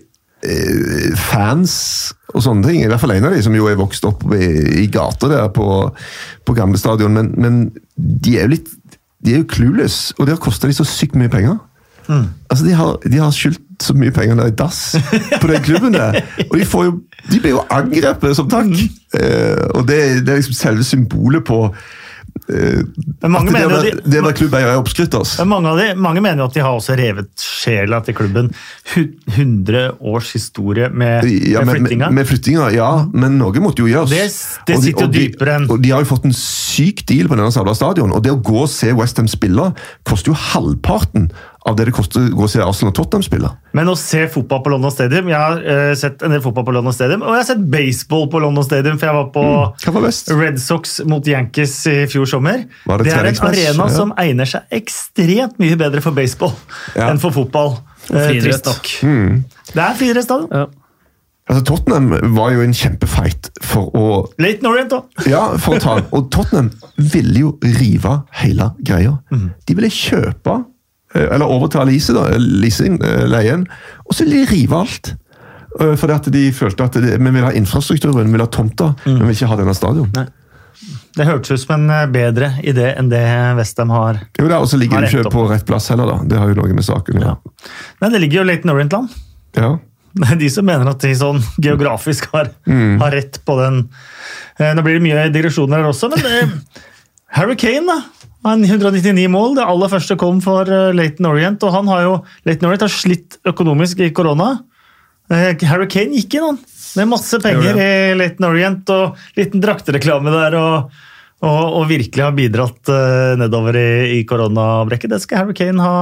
fans og sånne ting. I hvert fall en av de som jo er vokst opp i, i gata der på, på gamle stadion. Men, men de er jo litt De er jo clueless, og det har kosta de så sykt mye penger. Altså, De har, de har skyldt så mye penger ned i dass på den klubben der. Og de, får jo, de blir jo angrepet som takk. Eh, og det, det er liksom selve symbolet på eh, mange det, var, de- det være klubbeier er oppskrytt. Altså. Mange, av de, mange mener at de har også revet sjela til klubben. Hu- 100 års historie med, Ja, med flyttinga. med, med flyttinga, ja, men noe måtte jo gjøres. Det- det Og de- sitter jo dypere enn- Og de har jo fått en syk deal på denne stadion. Og det å gå og se Westham spille koster jo halvparten av det det koster å gå og se Arsenal og Tottenham spille. Men å se fotball på London Stadium Jeg har uh, sett en del fotball på London Stadium, og jeg har sett baseball på London Stadium, for jeg var på mm, var? Red Sox mot Yankees i fjor sommer. Var det er en arena Ja. som egner seg ekstremt mye bedre for baseball Ja. enn for fotball. Uh, trist nok. Det er friidrettsstadion. ja. Altså, Tottenham var jo en kjempefight for å Late Norient, da. Ja, for å ta Og Tottenham ville jo rive hele greia. De ville kjøpe, eller overta leaset, da, leasing, eh, leien, og så vil de rive alt. Eh, Fordi at de følte at vi vil ha infrastrukturen, vi vil ha tomta, men vi vil ikke ha denne stadion. Nei. Det hørtes ut som en eh, bedre idé enn det Westham har. Jo da, Og så ligger det ikke på rett plass heller, da. Det har jo noe med saken å Ja. gjøre. Nei, det ligger jo Laton Norient-land. Ja. (laughs) Det er de som mener at de sånn geografisk har, Mm. har rett på den. Eh, Nå blir det mye digresjoner her også, men det, (laughs) Harry Kane, da. Han 199 mål. Det aller første kom for Laton Leighton Orient. Og han har jo, Leighton Orient har slitt økonomisk i korona. Uh, Harry Kane gikk inn, han. Med masse penger i Leighton Orient og liten draktereklame der. og, og, og virkelig har bidratt uh, nedover i, i koronabrekket. Det skal Harry Kane ha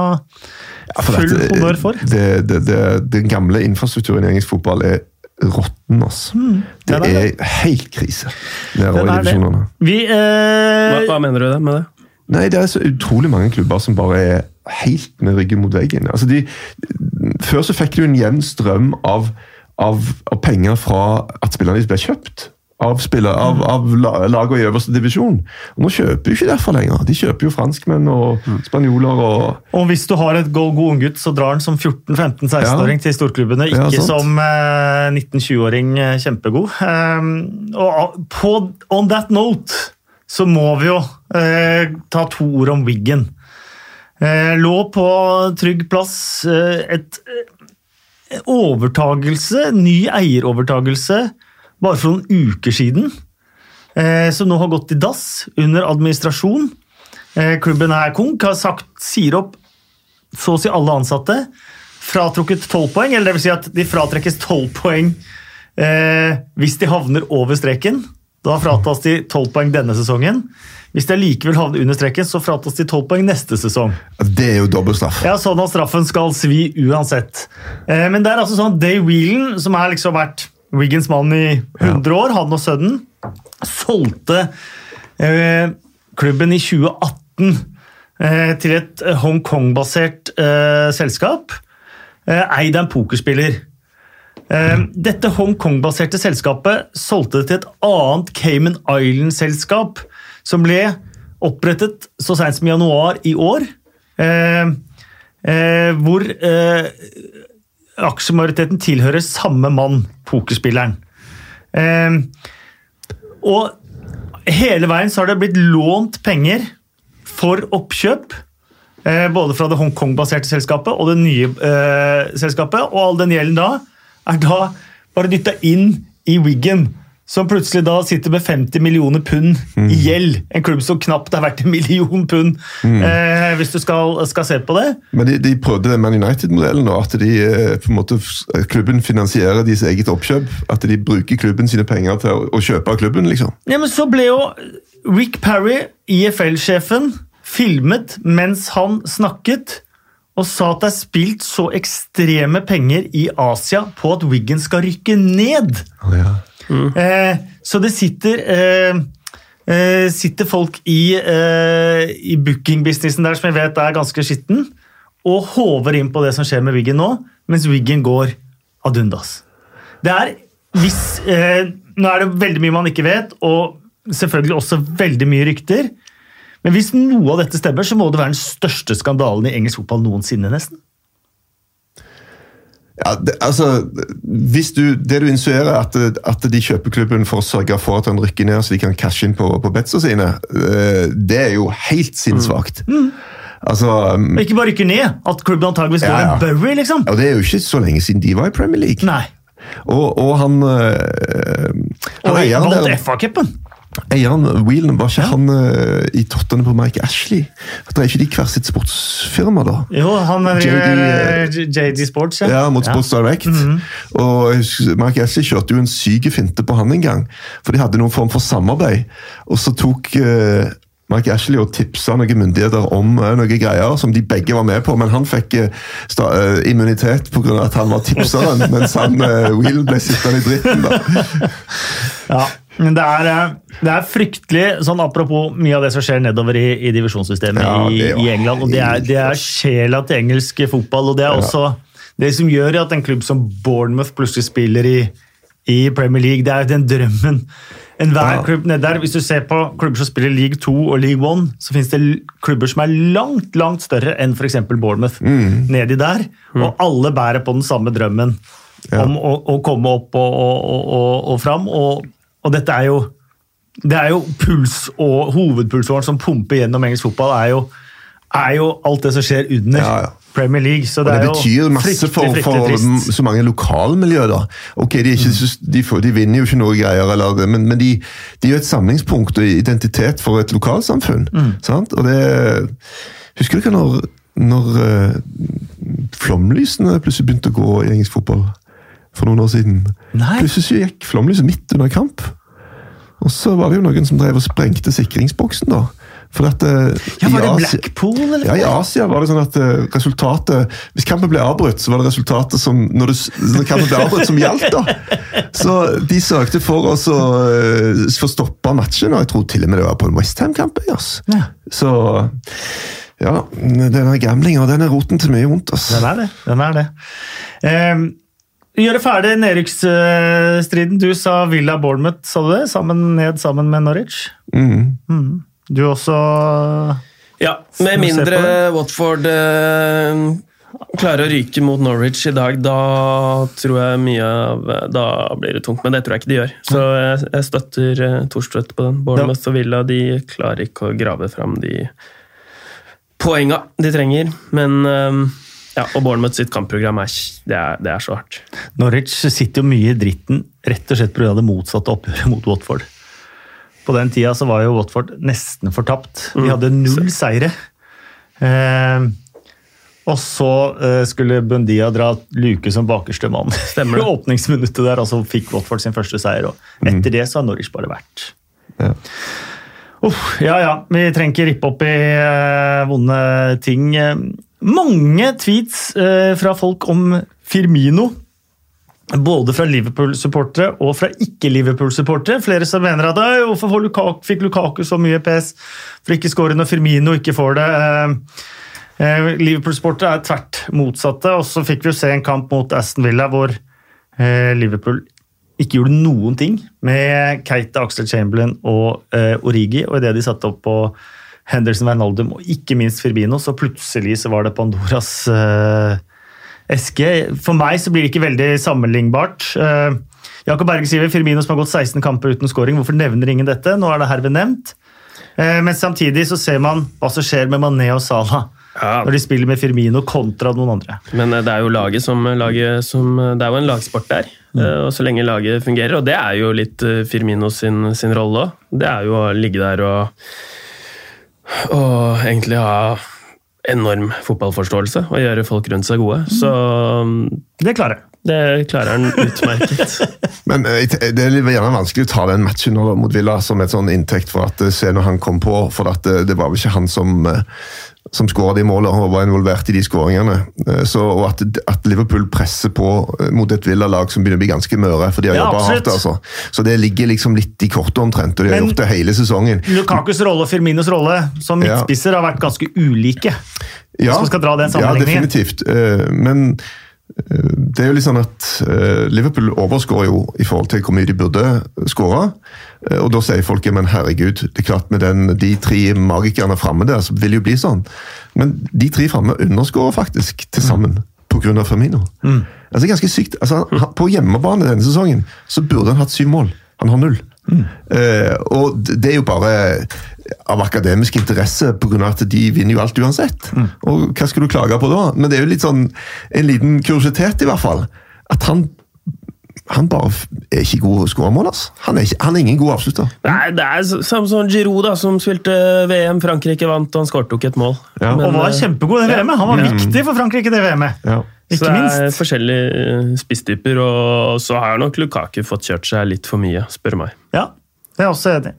full dette- honnør for. Det, det, det, den gamle infrastrukturen i engelsk fotball er råtten, altså. det den er er helt krise det er det. Vi Hva, eh, hva mener du det med det? Nei, det er så utrolig mange klubber som bare er helt med ryggen mot veggen. Altså de, før så fikk du en jevn strøm av, av, av penger fra at spillerne ble kjøpt. Av, spiller, av, av la- lagene i øverste divisjon. Og nå kjøper jo ikke derfor lenger. De kjøper jo franskmenn og spanjoler og Og hvis du har et god, god unggutt, så drar han som 14-15-16-åring til storklubbene, ikke ja, som eh, 19-20-åring eh, kjempegod. Um, og på, on that note så må vi jo eh, ta to ord om Wiggen. Eh, lå på trygg plass. Eh, et eh, overtagelse, ny eierovertagelse, bare for noen uker siden. Eh, som nå har gått i dass under administrasjon. Klubben er konk, har sagt, sier opp så å si alle ansatte. Fratrukket 12 poeng, eller vil si at de fratrekkes 12 poeng hvis de havner over streken. Da fratas de 12 poeng denne sesongen. Hvis de likevel havner under streken, så fratas de 12 poeng neste sesong. Det er jo dobbeltstraff. Ja, sånn at straffen skal svi uansett. Eh, men det er altså sånn Day Whelan, som har liksom vært Wiggins mann i 100 år, han og sønnen, solgte eh, klubben i 2018 eh, til et Hongkong-basert selskap, eid av en pokerspiller. Eh, Dette Hongkong-baserte selskapet solgte det til et annet Cayman Island-selskap, som ble opprettet så sent som i januar i år. Eh, eh, hvor eh, aksjemajoriteten tilhører samme mann, pokerspilleren. Eh, og hele veien så har det blitt lånt penger for oppkjøp. Eh, både fra det Hongkong-baserte selskapet og det nye eh, selskapet. Og all den gjelden da er da bare dytta inn i Wiggen. Som plutselig da sitter med 50 millioner pund i gjeld. En klubb som knapt er verdt en million pund, eh, hvis du skal, skal se på det. Men de, de prøvde den Man United-modellen og at de, eh, på en måte, klubben finansierer deres eget oppkjøp. At de bruker klubben sine penger til å, å kjøpe av klubben, liksom. Ja, men så ble jo Rick Parry, IFL-sjefen, filmet mens han snakket, og sa at det er spilt så ekstreme penger i Asia på at Wiggen skal rykke ned. Eh, så det sitter eh, eh, sitter folk i, eh, i booking-businessen der som jeg vet er ganske skitten, og håver inn på det som skjer med Wiggen nå, mens Wiggen går ad undas. Det er hvis eh, Nå er det veldig mye man ikke vet, og selvfølgelig også veldig mye rykter. Men hvis noe av dette stemmer, så må det være den største skandalen i engelsk fotball noensinne. nesten. Ja, det, altså, hvis du, Det du insinuerer, at, at de kjøper klubben for å sørge for at han rykker ned, så de kan cashe inn på, på betsa sine, eh, det er jo helt sinnssvakt. Altså, Og ikke bare rykker ned, at klubben antageligvis går Ja, ja. en Bury, liksom. og det er jo ikke så lenge siden de var i Premier League. Nei. Og, og han, øh, han Og eieren vant FA-cupen. Eieren Whelan, var ikke han uh, i tottene på Mike Ashley? At det er ikke de hver sitt sportsfirma, da? Jo, han er JD, eh, JD Sports, ja. Ja, mot Sports Direct. Og -hmm. Og Mike Ashley kjørte jo en syk finte på han en gang. For de hadde noen form for samarbeid. Og så tok uh, Mike Ashley og tipsa noen myndigheter om noen greier som de begge var med på, men han fikk sta, uh, immunitet pga. at han var tipseren, (laughs) mens han uh, Will ble sittende i dritten. da. Ja, det er, eh, det er fryktelig, sånn apropos mye av det som skjer nedover i, i divisjonssystemet Ja, i, i England. og Det er, det er sjela til engelsk fotball. og Det er også det som gjør at en klubb som Bournemouth plutselig spiller i, i Premier League. Det er den drømmen. Enhver Ja. klubb ned der, Hvis du ser på klubber som spiller League 2 og League 1, så finnes det klubber som er langt langt større enn f.eks. Bournemouth. Nedi der, Og alle bærer på den samme drømmen om å, å komme opp og, og, og, og fram. Og, og dette er jo det er jo puls og hovedpulsåren som pumper gjennom engelsk fotball, er jo, er jo alt det som skjer under. Ja, ja. Premier League. Så Og det, det er jo betyr masse fryktelig, for, for så mange lokalmiljø. da. Ok, De, ikke, mm. de, får, de vinner jo ikke noe greier, eller, men, men de, de er et samlingspunkt og identitet for et lokalsamfunn. Mm. sant? Og det Husker du ikke når, når eh, flomlysene plutselig begynte å gå i engelsk fotball for noen år siden? Nei. Plutselig gikk flomlyset midt under kamp. Og så var det jo noen som drev og sprengte sikringsboksen, da. For at, eh, Ja, Var det Blackpool, eller? ja, I Asia var det sånn at eh, resultatet Hvis kampen ble avbrutt, så var det resultatet som når, du, når kampen ble avbrutt, som gjaldt. da. Så de søkte for oss å uh, få stoppa matchen, og jeg tror til og med det var på en Westham-kamp. Yes. Ja. Så ja, denne gamblinga den er roten til mye vondt. ass. Den er det. den er det. Eh, gjøre ferdig nedrykksstriden. Du sa Villa Bournemouth, sa du det? Sammen, ned sammen med Norwich? Mm. Du også Ja, med mindre. Watford eh, klarer å ryke mot Norwich i dag, da tror jeg mye av Da blir det tungt, men det tror jeg ikke de gjør. Så jeg, jeg støtter Thorstvedt på den. Bournemouth og Villa de klarer ikke å grave fram de poenga de trenger. Men eh, ja, og Bournemouth sitt kampprogram er, det er, det er så hardt. Norwich sitter jo mye i dritten rett og slett pga. det motsatte oppgjøret mot Watford. På den tida så var jo Watford nesten fortapt. De Mm. hadde null seire. Eh, og så eh, skulle Bundia dra luke som bakerste mann Stemmer (laughs) i åpningsminuttet der, og så fikk Watford sin første seier. Og etter det så har Norwich bare vært Ja. Uff, ja ja, vi trenger ikke rippe opp i eh, vonde ting. Mange tweets eh, fra folk om Firmino. Både fra Liverpool-supportere og fra ikke-Liverpool-supportere. Flere som mener at hvorfor Lukaku, fikk Lukaku så mye PS for ikke skåre når Firmino ikke får det. Eh, eh, Liverpool-supportere er tvert motsatte. Og så fikk vi jo se en kamp mot Aston Villa hvor Liverpool ikke gjorde noen ting med Keita, Axel Chamberlain og Origi. Og idet de satte opp på Henderson Wijnaldum og ikke minst Firmino, så plutselig så var det Pandoras uh, eske. For meg så blir det ikke veldig sammenlignbart. Uh, Jakob Berge sier Firmino som har gått 16 kamper uten scoring. Hvorfor nevner ingen dette? Nå er det herved nevnt. Uh, men samtidig så ser man hva som skjer med Mané og Salah Ja. når de spiller med Firmino kontra noen andre. Men det er jo laget som, laget som Det er jo en lagsport der. Mm. Og så lenge laget fungerer, og det er jo litt Firmino sin, sin rolle òg. Det er jo å ligge der og, og egentlig ha enorm fotballforståelse og gjøre folk rundt seg gode. Så mm, Det klarer jeg. det klarer han utmerket. (laughs) Men eh, det er gjerne vanskelig å ta den matchen mot Villa som et sånn inntekt for at eh, se når han kom på, for at eh, det var vel ikke han som eh, som skåra de målene og var involvert i de skåringene. Eh, Så, og at, at Liverpool presser på eh, mot et Villa-lag som begynner å bli ganske møre. for de har Ja, hardt, altså. Så det ligger liksom litt i kortet omtrent, og de har Men- gjort det hele sesongen. Lukakus rolle og Firminos rolle som Ja. midtspisser har vært ganske ulike. Hvis man skal dra den Ja, definitivt. Eh, Men det er jo litt sånn at eh, Liverpool overskårer jo i forhold til hvor mye de burde skåre. Eh, Og da sier folk men herregud, det er klart med den, de tre magikerne framme der, så vil det jo bli sånn. Men de tre framme underskårer faktisk til sammen på grunn av Mm. Altså ganske sykt. Altså, på hjemmebane denne sesongen så burde han hatt syv mål. Han har null. Eh, og det er jo bare av akademisk interesse, pga. at de vinner jo alt uansett. Og hva skal du klage på da? Men det er jo litt sånn en liten kuriositet, i hvert fall. At han han bare er ikke god skåremål. Han, er han er ingen god avslutter. Nei, det er samme som Giroud, da, som spilte VM. Frankrike vant, og han skåret jo ikke et mål. Ja. Men, og var eh, kjempegod i det VM-et. Han var viktig for Frankrike i det VM-et. Ja. Ikke så det er minst. forskjellige eh, spisstyper, og så har nok Lukaku fått kjørt seg litt for mye, spør du meg. Ja, det er jeg også enig i.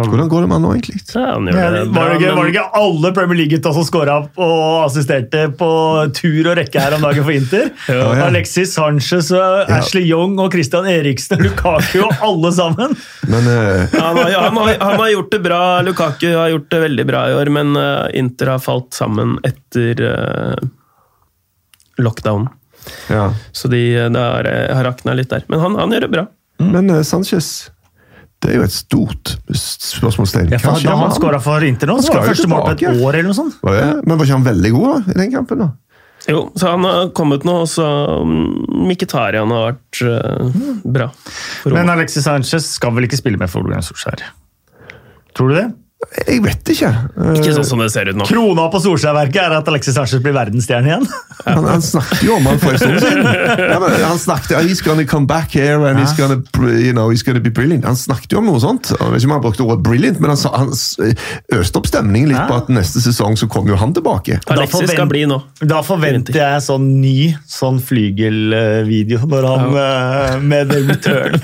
Hvordan går det med han nå, egentlig? ja, han gjør Ja, Var, det ikke- var det ikke alle Premier League-gutta som skåra og assisterte på tur og rekke her om dagen for Inter? (laughs) Ja, ja. Alexis Sanchez, og Ja. Ashley Young og Christian Eriksen og Lukaku og alle sammen! (laughs) Men uh... han, har, han, har, han har gjort det bra. Lukaku har gjort det veldig bra i år, men uh, Inter har falt sammen etter uh, lockdown. ja. Så de det har, eh, har rakna litt der. Men han, han gjør det bra. Men uh, Sanchez Det er jo et stort spørsmålstegn. Ja, for da han skåra for Inter nå, så var det første mål på et år eller noe sånt. Ja? Men var ikke han veldig god da, i den kampen? da? Jo, så han har kommet nå, og så mm, Mkhitaryan har vært uh, bra. For Men Alexis Sanchez skal vel ikke spille med for Ole Gunnar Solskjær? Tror du det? Jeg vet ikke. Ikke sånn som det ser ut nå. Krona på Solskjærverket er at Alexis Sanchez blir verdensstjerne igjen. (laughs) Han, han snakket jo om han for en stund siden. Han snakket, oh, he's gonna come back here and he's gonna, you know, he's gonna be brilliant. Han snakket jo om noe sånt. Jeg vet ikke om han brukte ordet brilliant, men han, han øste opp stemningen litt Ja. på at neste sesong så kommer jo han tilbake. Alexis forvent- skal bli nå. Da forventer jeg sånn ny sånn flygelvideo når han ja. med The Return.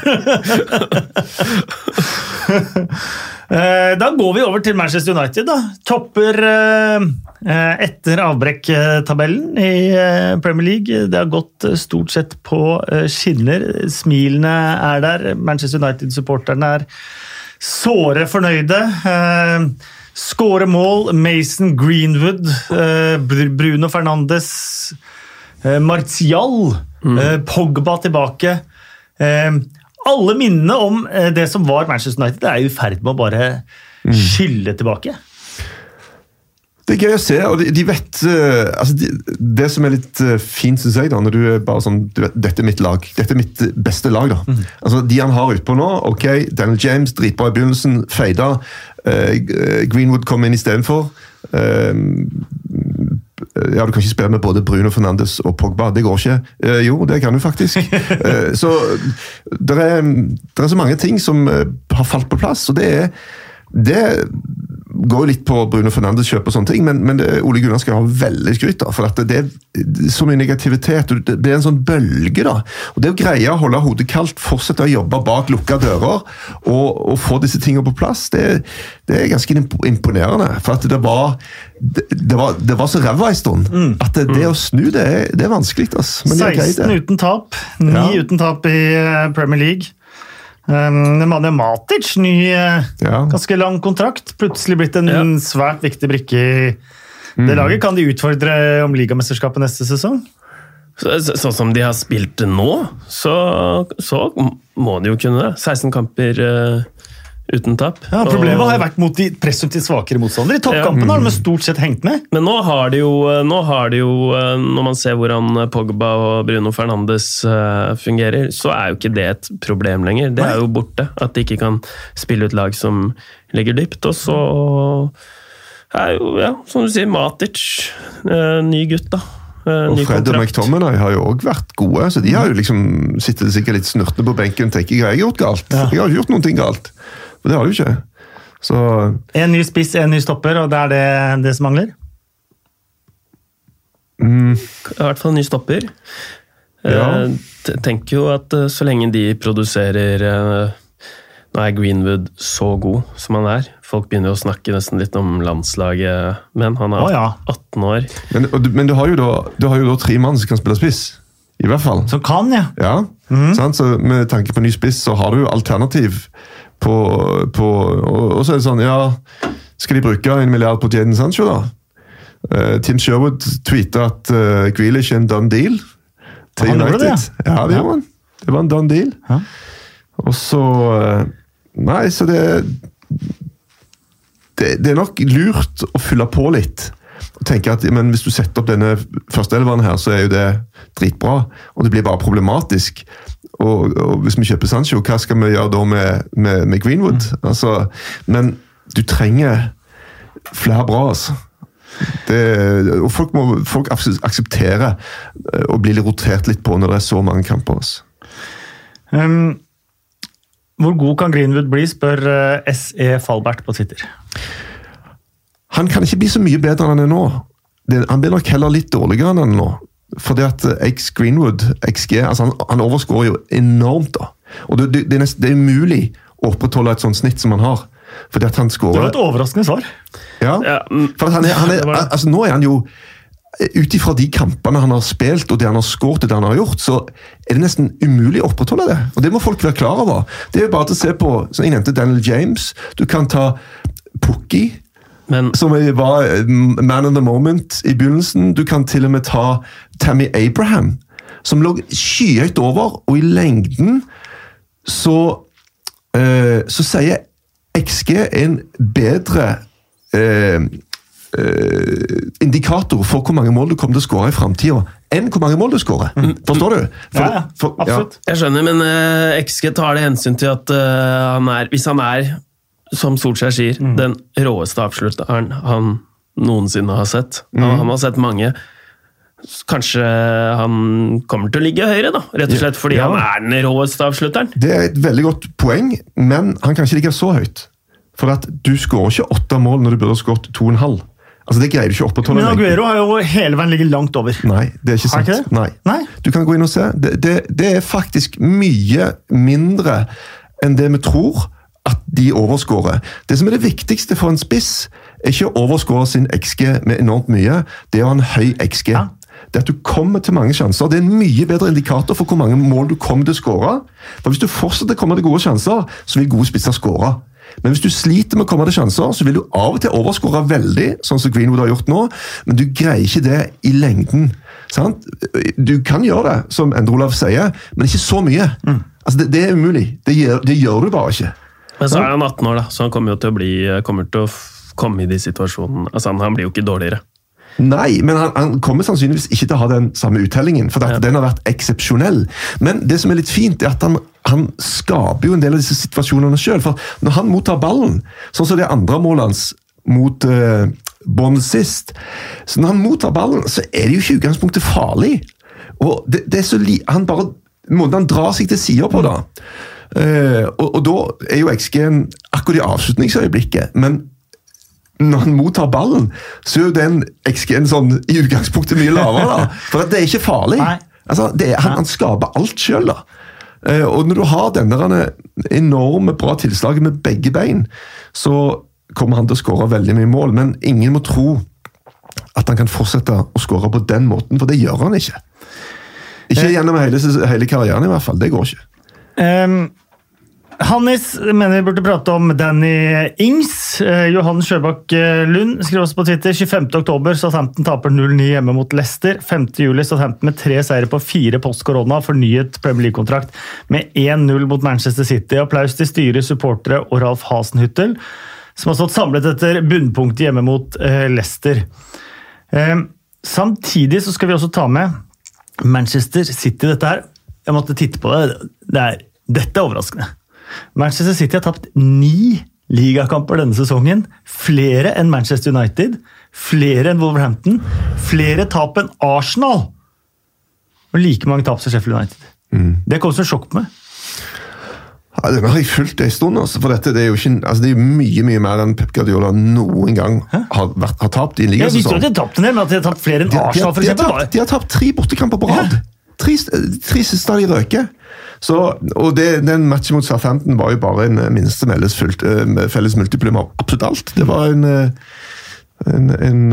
(laughs) (laughs) Eh, Da går vi over til Manchester United. da. Topper eh, eh, etter avbrekk-tabellen i Premier League. Det har gått stort sett på skinner. Smilene er der. Manchester United-supporterne er såre fornøyde. Skåre mål. Mason Greenwood, Bruno Fernandes, Martial, mm. Pogba tilbake. Alle minnene om eh, det som var Manchester United, er jo i ferd med å bare skylle tilbake. Det er gøy å se, og de, de vet eh, altså de, Det som er litt eh, fint, syns jeg, da, når du er bare sånn du vet, Dette er mitt lag. Dette er mitt beste lag. da. Altså, De han har utpå nå, ok, Daniel James, dritbra i begynnelsen, feida. eh, Greenwood kom inn istedenfor. Uh, ja, Du kan ikke spille med både Bruno Fernandes og Pogba. Det går ikke. Eh, jo, det kan du faktisk. (laughs) Eh, så det er, det er så mange ting som eh, har falt på plass. og det er det går jo litt på Bruno Fernandes kjøp og sånne ting, men, men det, Ole Gunnar skal ha veldig skryt. da, for det er så mye negativitet. og Det blir en sånn bølge. da, og Det å greie å holde hodet kaldt, fortsette å jobbe bak lukka dører og, og få disse tingene på plass, det, det er ganske imponerende. For at det var det, det var, det var så ræva en stund. At det, det å snu det er, det er vanskelig. Altså. Men de har greid 16 det. uten tap, 9 Ja. uten tap i eh, Premier League. Um, Nemanja Matic, ny, eh, Ja. ganske lang kontrakt. Plutselig blitt en Ja. svært viktig brikke i Mm. det laget. Kan de utfordre om ligamesterskapet neste sesong? Så, så, sånn som de har spilt nå, så, så må de jo kunne det. 16 kamper eh, uten tap. Ja, Problemet Og- har jo vært mot de presumptivt svakere motstandere. I toppkampene har de stort sett hengt med. Men nå har de jo, nå har de jo Når man ser hvordan Pogba og Bruno Fernandes eh, fungerer, så er jo ikke det et problem lenger. Det er jo borte. At de ikke kan spille ut lag som ligger dypt. Og så er jo, ja, som du sier, Matic. eh, Ny gutt, da. Eh, Og Fred og. McTominay har jo òg vært gode. så De har jo liksom sittet sikkert litt snurtende på benken og tenker jeg har gjort galt. Ja. Jeg har gjort ikke gjort noe galt. Og det har de jo ikke. Så En ny spiss, en ny stopper, og det er det, det som mangler. I hvert fall en ny stopper. Ja. Eh, tenker jo at eh, så lenge de produserer eh, Nå er Greenwood så god som han er. Folk begynner jo å snakke nesten litt om landslaget, men han er Å, ja. 18 år. Men, og men du har jo da, du har jo da tre mann som kan spille spiss. I hvert fall. Som kan, ja. Ja, sant? Så Med tanke på ny spiss, så har du jo alternativ på, på og, og så er det sånn, ja Skal de bruke en milliard på Jaden Sancho, da? Uh, Tim Sherwood tweeta at uh, Grealish er en done deal til Han United. det, ja. det Ja. gjorde han. Det var en done deal. Ja. Og så eh, Nei, så det, det Det er nok lurt å fylle på litt. Og tenke at men Hvis du setter opp denne førsteelveren her, så er jo det dritbra. Og det blir bare problematisk. Og, og hvis vi kjøper Sancho, hva skal vi gjøre da med, med, med Greenwood? Altså, men du trenger flere bra, altså. Det, og folk må folk akseptere eh, å bli rotert litt på når det er så mange kamper. Altså. Um, hvor god kan Greenwood bli, spør eh, SE Falbert på Twitter. Han kan ikke bli så mye bedre enn han er nå. Han blir nok heller litt dårligere enn han er nå. Fordi at eh, X Greenwood, XG, altså han, han overskårer jo enormt. da. Og det, det, det, er nest, det er umulig å opprettholde et sånt snitt som han har. Fordi at han Det var et overraskende svar. ja. Ja, mm, For han er, han er, altså Nå er han jo ut ifra de kampene han har spilt og det han har skåret og det han har gjort, så er det nesten umulig å opprettholde det. Og Det må folk være klar over. Det er jo bare til å se på som jeg nevnte Daniel James. Du kan ta Pukki, Men som var eh, man of the moment i begynnelsen. Du kan til og med ta Tammy Abraham, som lå skyhøyt over, og i lengden så eh, Så sier XG en bedre eh, eh, indikator for hvor mange mål du kommer til å skåre i framtida, enn hvor mange mål du skårer. Forstår du? For- Ja, ja, for- ja. Jeg skjønner, men uh, XG tar det hensyn til at eh, han er Hvis han er som Solskjær sier, den råeste avslutteren han noensinne har sett. Han, han har sett mange. Kanskje han kommer til å ligge høyere, da, rett og slett fordi Ja. han er den råeste avslutteren. Det er et veldig godt poeng, men han kan ikke ligge så høyt. For at du skårer ikke åtte mål når du burde ha skåret to og en halv. Altså, det greier du ikke å opprettholde. Men. Aguero har jo hele veien ligget langt over. Nei, det er ikke sant. ikke det? Nei. Nei? Du kan gå inn og se. Det, det, det er faktisk mye mindre enn det vi tror at de overskårer. Det som er det viktigste for en spiss, er ikke å overskåre sin XG med enormt mye, det er å ha en høy XG. Ja. Det at du kommer til mange sjanser, det er en mye bedre indikator for hvor mange mål du kommer til å skåre. For hvis du fortsetter å komme til gode sjanser, så vil gode spisser skåre. Men hvis du sliter med å komme til sjanser, så vil du av og til overskåre veldig, sånn som Greenwood har gjort nå, men du greier ikke det i lengden. Sant? Du kan gjøre det, som Endre Olav sier, men ikke så mye. Altså, det, det er umulig. Det gjør, det gjør du bare ikke. Men så er han 18 år, da, så han kommer til å, bli, kommer til å komme i de situasjonene. Altså, han, han blir jo ikke dårligere. Nei, men han, han kommer sannsynligvis ikke til å ha den samme uttellingen, for at den har vært eksepsjonell. Men det som er litt fint, er at han, han skaper jo en del av disse situasjonene sjøl. For når han mottar ballen, sånn som det andre målet hans mot uh, Bond sist så Når han mottar ballen, så er det jo ikke i utgangspunktet farlig. Og det, det er så li han bare, Måten han drar seg til sida på, da eh, og, og da er jo XG-en akkurat i avslutningsøyeblikket, men når han mottar ballen, så er jo den XG-en sånn i utgangspunktet mye lavere. da. For at det er ikke farlig. Altså, det er, han, han skaper alt sjøl, da. Eh, og når du har denne denne enorme bra tilslaget med begge bein, så kommer han til å skåre veldig mye mål. Men ingen må tro at han kan fortsette å skåre på den måten, for det gjør han ikke. Ikke gjennom hele, hele karrieren, i hvert fall. Det går ikke. Um, Hannis mener vi burde prate om Danny Ings. Eh, Johan Sjøbakk eh, Lund skriver også på Twitter 25. oktober Southampton taper 0-9 hjemme mot Leicester. 5. juli Southampton med tre seire på fire post korona fornyet Premier League-kontrakt med 1-0 mot Manchester City. Applaus til styret, supportere og Ralf Hasenhyttel, som har stått samlet etter bunnpunktet hjemme mot eh, Leicester. Samtidig så skal vi også ta med Manchester City. Dette her, jeg måtte titte på det. det er, dette er overraskende. Manchester City har tapt ni ligakamper denne sesongen. Flere enn Manchester United, flere enn Wolverhampton, flere tap enn Arsenal! Og like mange tap som Sheffield United. Det kom som sjokk på meg. Ja, Den har jeg fulgt en stund, altså, for dette det er jo ikke, altså, det er mye mye mer enn Pep Guardiola noen gang har, vært, har tapt i en Jeg visste jo ligasesong. at de har tapt en del, men at de har tapt flere enn Arsenal, f.eks. de, de, de har tapt tre bortekamper på rad. Tre, tre siste de røker. Så, og det, Den matchen mot Southampton var jo bare en eh, minste eh, felles multiplum av absolutt alt. Det var en, eh, en, en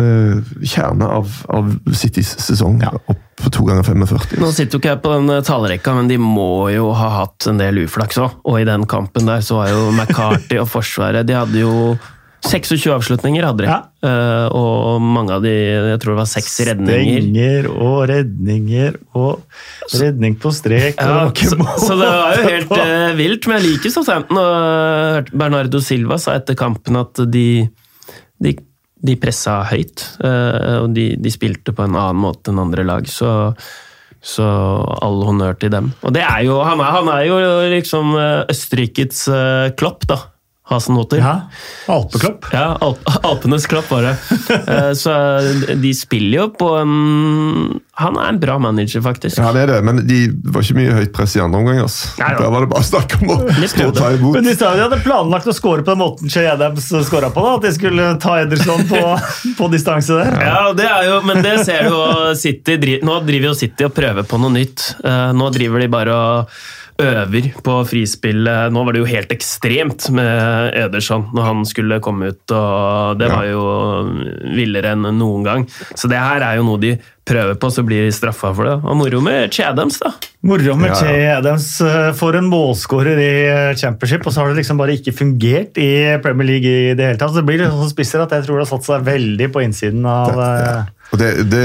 kjerne av, av Citys sesong. Opp på to ganger 45. Nå sitter jo ikke jeg på den talerekka, men de må jo ha hatt en del uflaks òg. Og i den kampen der så var jo McCarthy og Forsvaret De hadde jo 26 avslutninger, hadde de. Ja. Uh, og mange av de Jeg tror det var seks redninger. Stenger og redninger og redning på strek Ja, så, så det var jo helt uh, (laughs) vilt, men jeg liker Southampton. Og Bernardo Silva sa etter kampen at de, de, de pressa høyt. Uh, og de, de spilte på en annen måte enn andre lag, så så all honnør til dem. Og det er jo, han, er, han er jo liksom eh, Østerrikets eh, Klopp, da. Hasenhotter. Ja, Alpeklapp. Ja, Alp Alpenes klapp bare. Eh, Så de spiller jo på en Han er en bra manager, faktisk. Ja, det er det, men de var ikke mye høyt press i andre omgang. Altså. Nei. Der var det bare snakk om å stå og ta imot. Men de sa jo de hadde planlagt å score på den måten Che Adams skåra på. da, At de skulle ta Ederson på, (laughs) på distanse der. Ja, det er jo, men det ser du jo City Nå driver jo City og prøver på noe nytt. Eh, Nå driver de bare og øver på frispill. Eh, Nå var det jo helt ekstremt med Ederson når han skulle komme ut, og det var jo villere enn noen gang. Så det her er jo noe de prøver på, så blir de straffa for det. Og moro med Chadams, da. Moro med Ja, ja. Che Adams eh, for en målskårer i eh, championship, og så har det liksom bare ikke fungert i Premier League i det hele tatt. Så det blir litt sånn spisser at jeg tror det har satt seg veldig på innsiden av eh, Og det, det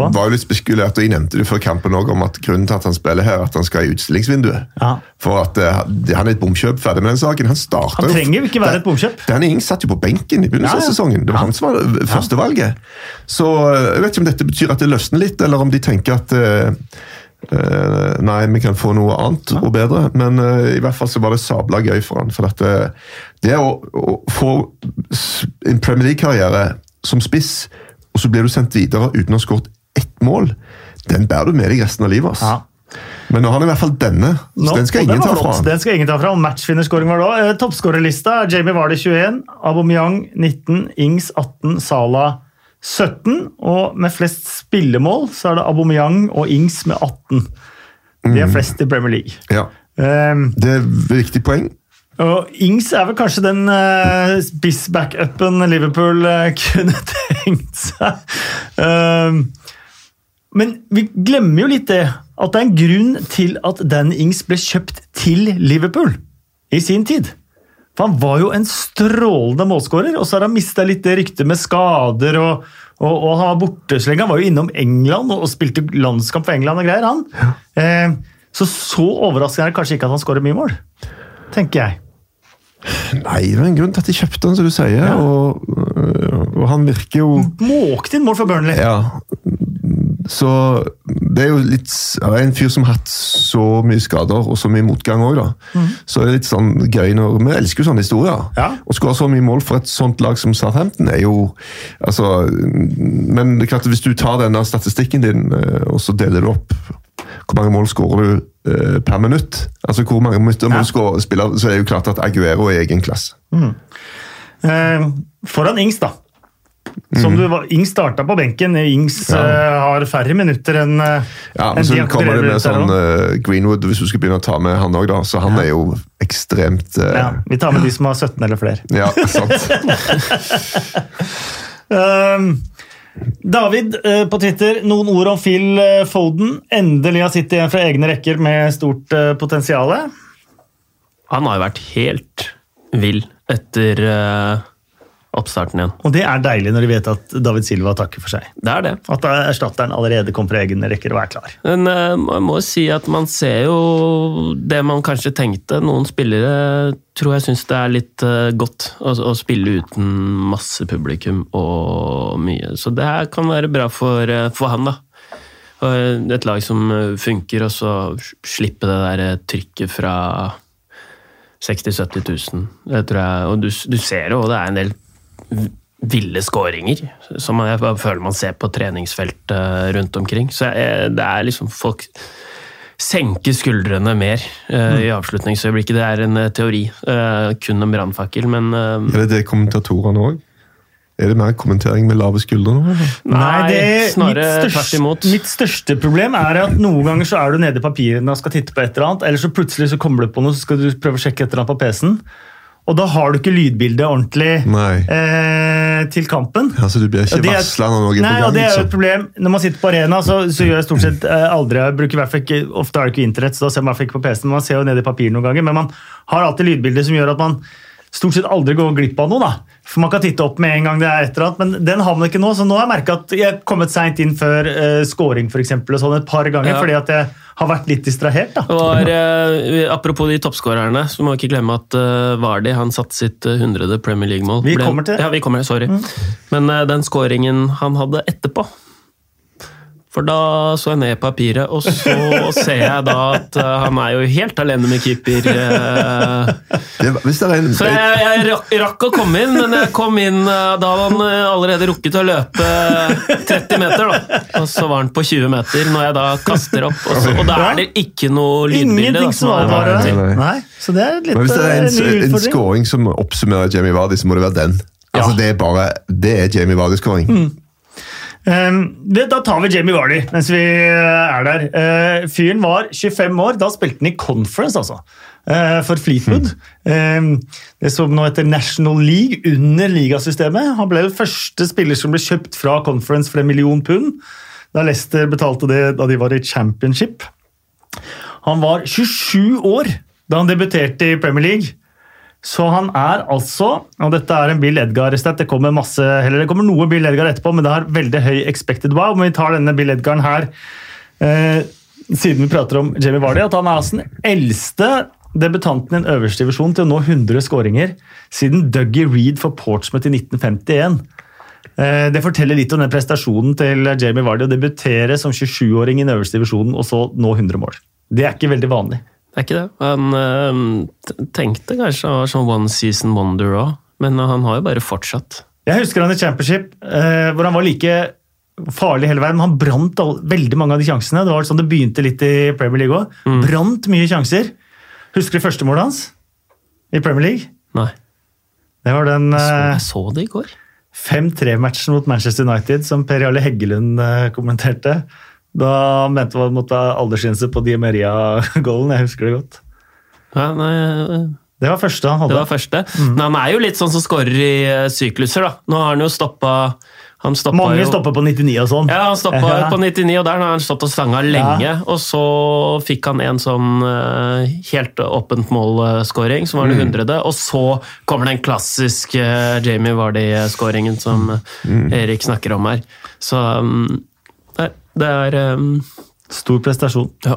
var jo litt spekulert, og jeg nevnte det før kampen også, om at grunnen til at han spiller her, er at han skal i utstillingsvinduet. Ja. For at eh, Han er et bomkjøp ferdig med den saken. Han starter Han trenger jo ikke være et bomkjøp. Danny Ing satt jo på benken i begynnelsen Ja, ja. av sesongen. Det var han som var førstevalget. Så eh, jeg vet ikke om dette betyr at det løsner litt, eller om de tenker at uh, nei, vi kan få noe annet og bedre, men uh, i hvert fall så var det sabla gøy for han. For at det, det å, å få en Premier League-karriere som spiss, og så blir du sendt videre uten å ha skåret ett mål, den bærer du med deg resten av livet. Ja. Men nå har han i hvert fall denne, så Nå- den skal ingen ta fra. Den skal ingen ta fra og Matchvinnerskåring var det òg. Eh, Toppskårerlista er Jamie Vardy 21, Aubameyang 19, Ings 18, Salah 17. Og med flest spillemål så er det Aubameyang og Ings med 18. De er flest i Premier League. Ja, Um, Det er et viktig poeng. Og Ings er vel kanskje den uh, spiss-backupen Liverpool uh, (laughs) kunne tenkt seg. Uh, men vi glemmer jo litt det, at det er en grunn til at Dan Ings ble kjøpt til Liverpool i sin tid. For han var jo en strålende målskårer, og så har han mista litt det ryktet med skader. og, og, og Han var borte så lenge. Han var jo innom England og, og spilte landskamp for England og greier. han. Eh, så så overraskende er det kanskje ikke at han skårer mye mål, tenker jeg. Nei, det er en grunn til at de kjøpte han, som du sier. Og, øh, og han virker jo Måkte inn mål for Burnley. Ja. Så det er jo litt Jeg er En fyr som har hatt så mye skader og så mye motgang òg, da. Så det er litt sånn gøy når Vi elsker jo sånne historier. Ja. Å skåre så mye mål for et sånt lag som Southampton er jo altså, Men det er klart hvis du tar denne statistikken din eh, og så deler du opp hvor mange mål skårer du eh, per minutt, altså hvor mange minutter må Ja. du skåre, spille, så er det jo klart at Aguero er i egen klasse. Eh, foran Ings, da. Som du var, Ings starta på benken. Ings Mm. Ja. uh, har færre minutter enn uh, Ja, men så de kommer det med sånn eh, Greenwood, hvis du skal begynne å ta med han òg, da. Så han er jo ekstremt eh, ja, Vi tar med de som har 17 eller flere. Ja, sant. Um, (laughs) David eh, på Twitter, noen ord om Phil eh, Foden. Endelig har sittet igjen fra egne rekker med stort uh, potensial. Han har jo vært helt vill etter eh, oppstarten igjen. Og det er deilig når de vet at David Silva takker for seg. Det er det. At erstatteren allerede kom fra egne rekker og er klar. Men eh, man må si at man ser jo det man kanskje tenkte. Noen spillere tror jeg syns det er litt eh, godt å, å spille uten masse publikum og mye. Så det her kan være bra for, eh, for han, da. Et lag som funker, og så slippe det der trykket fra 60 000-70 000. Det tror jeg, og du, du ser jo, det er en del ville skåringer som jeg bare føler man ser på treningsfelt eh, rundt omkring. Så jeg, det er liksom folk senker skuldrene mer uh, i avslutningsøyeblikket. Det er en uh, teori. Uh, kun en brannfakkel, men eh, Er det det kommentatorene òg? Er det mer kommentering med lave skuldre nå? det er snarere mitt største, imot. mitt største problem er at noen ganger så er du nede i papirene og skal titte på et eller annet, eller så plutselig så kommer du på noe, så skal du prøve å sjekke et eller annet på PC-en. Og da har du ikke lydbildet ordentlig eh, til kampen. Altså, du blir Og ikke det er- varsla når noe er Nei, på og det er jo et problem. Når man sitter på arena, så, så gjør jeg stort sett eh, aldri jeg bruker hvert ikke, Ofte er det ikke internett, så da ser man hvert ikke på PC-en. Man ser jo ned i papir noen ganger, men man har alltid lydbilder som gjør at man stort sett aldri går glipp av noe. da. For Man kan titte opp med en gang det er et eller annet, men den har man ikke nå. Så nå har jeg merka at jeg har kommet seint inn før uh, scoring for eksempel, og sånn et par ganger, Ja. fordi at jeg har vært litt distrahert. da. var, uh, apropos de toppskårerne, så må vi ikke glemme at uh, Vardi han satte sitt eh, 100. Premier League-mål. Vi kommer til det. Ja, vi kommer, sorry. Men uh, den skåringen han hadde etterpå For da så jeg ned i papiret, og så (laughs) ser jeg da at eh, han er jo helt alene med keeper. eh, er Så jeg, jeg rakk, rakk å komme inn, men jeg kom inn eh, da hadde han allerede rukket å løpe 30 meter. da. Og så var han på 20 meter når jeg da kaster opp, og, så, og da er det ikke noe lydbilde. da, som er. Nei, nei. Nei, så det er litt men hvis det er en, en scoring som oppsummerer Jamie Vardy, så må det være den. Altså, Det er bare, det er Jamie Vardy-scoring. Mm. Um, da tar vi Jamie Vardy mens vi uh, er der. Uh, fyren var 25 år. Da spilte han i conference, altså. Uh, for Fleetwood. Um, det som nå heter National League, under ligasystemet. Han ble den første spiller som ble kjøpt fra conference for en million pund. Da Leicester betalte det da de var i championship. Han var 27 år da han debuterte i Premier League. Så han er altså, og dette er en Bill Edgar-stat, det kommer masse, eller det kommer noe Bill Edgar etterpå, men det har veldig høy expected wow. Men vi tar denne Bill Edgaren her, eh, siden vi prater om Jamie Vardy, at han er altså den eldste debutanten i en øverste divisjon til å nå 100 skåringer siden Dougie Reed for Portsmouth i 1951. Eh, Det forteller litt om den prestasjonen til Jamie Vardy å debutere som 27-åring i den øverste divisjonen og så nå 100 mål. Det er ikke veldig vanlig. Det er ikke det. Han øh, tenkte kanskje han var sånn one season wonder òg, men han har jo bare fortsatt. Jeg husker han i Championship, øh, hvor han var like farlig hele veien, men han brant all, veldig mange av de sjansene. Det var sånn det begynte litt i Premier League òg. Brant mye sjanser. Husker du førstemålet hans i Premier League? Nei. Det var den Så, eh, jeg så det i går. 5-3-matchen mot Manchester United som Per Jarle Heggelund kommenterte. Da mente han måtte ha aldersgrense på Di Maria-goalen. Jeg husker det godt. Ja, nei, øh, Det var første han det hadde. var første. Men han er jo litt sånn som skårer i øh, sykluser, da. Nå har han jo stoppa han Mange jo, stopper på 99 og sånn. Ja, han stoppa Ja. på 99, og der har han stått og stanga lenge. Og så fikk han en sånn eh, helt åpent målskåring, som var den hundrede. Og så kommer den klassiske eh, Jamie Vardy-skåringen som mm. Erik snakker om her. Så mm, nei, det er um, Stor prestasjon. ja.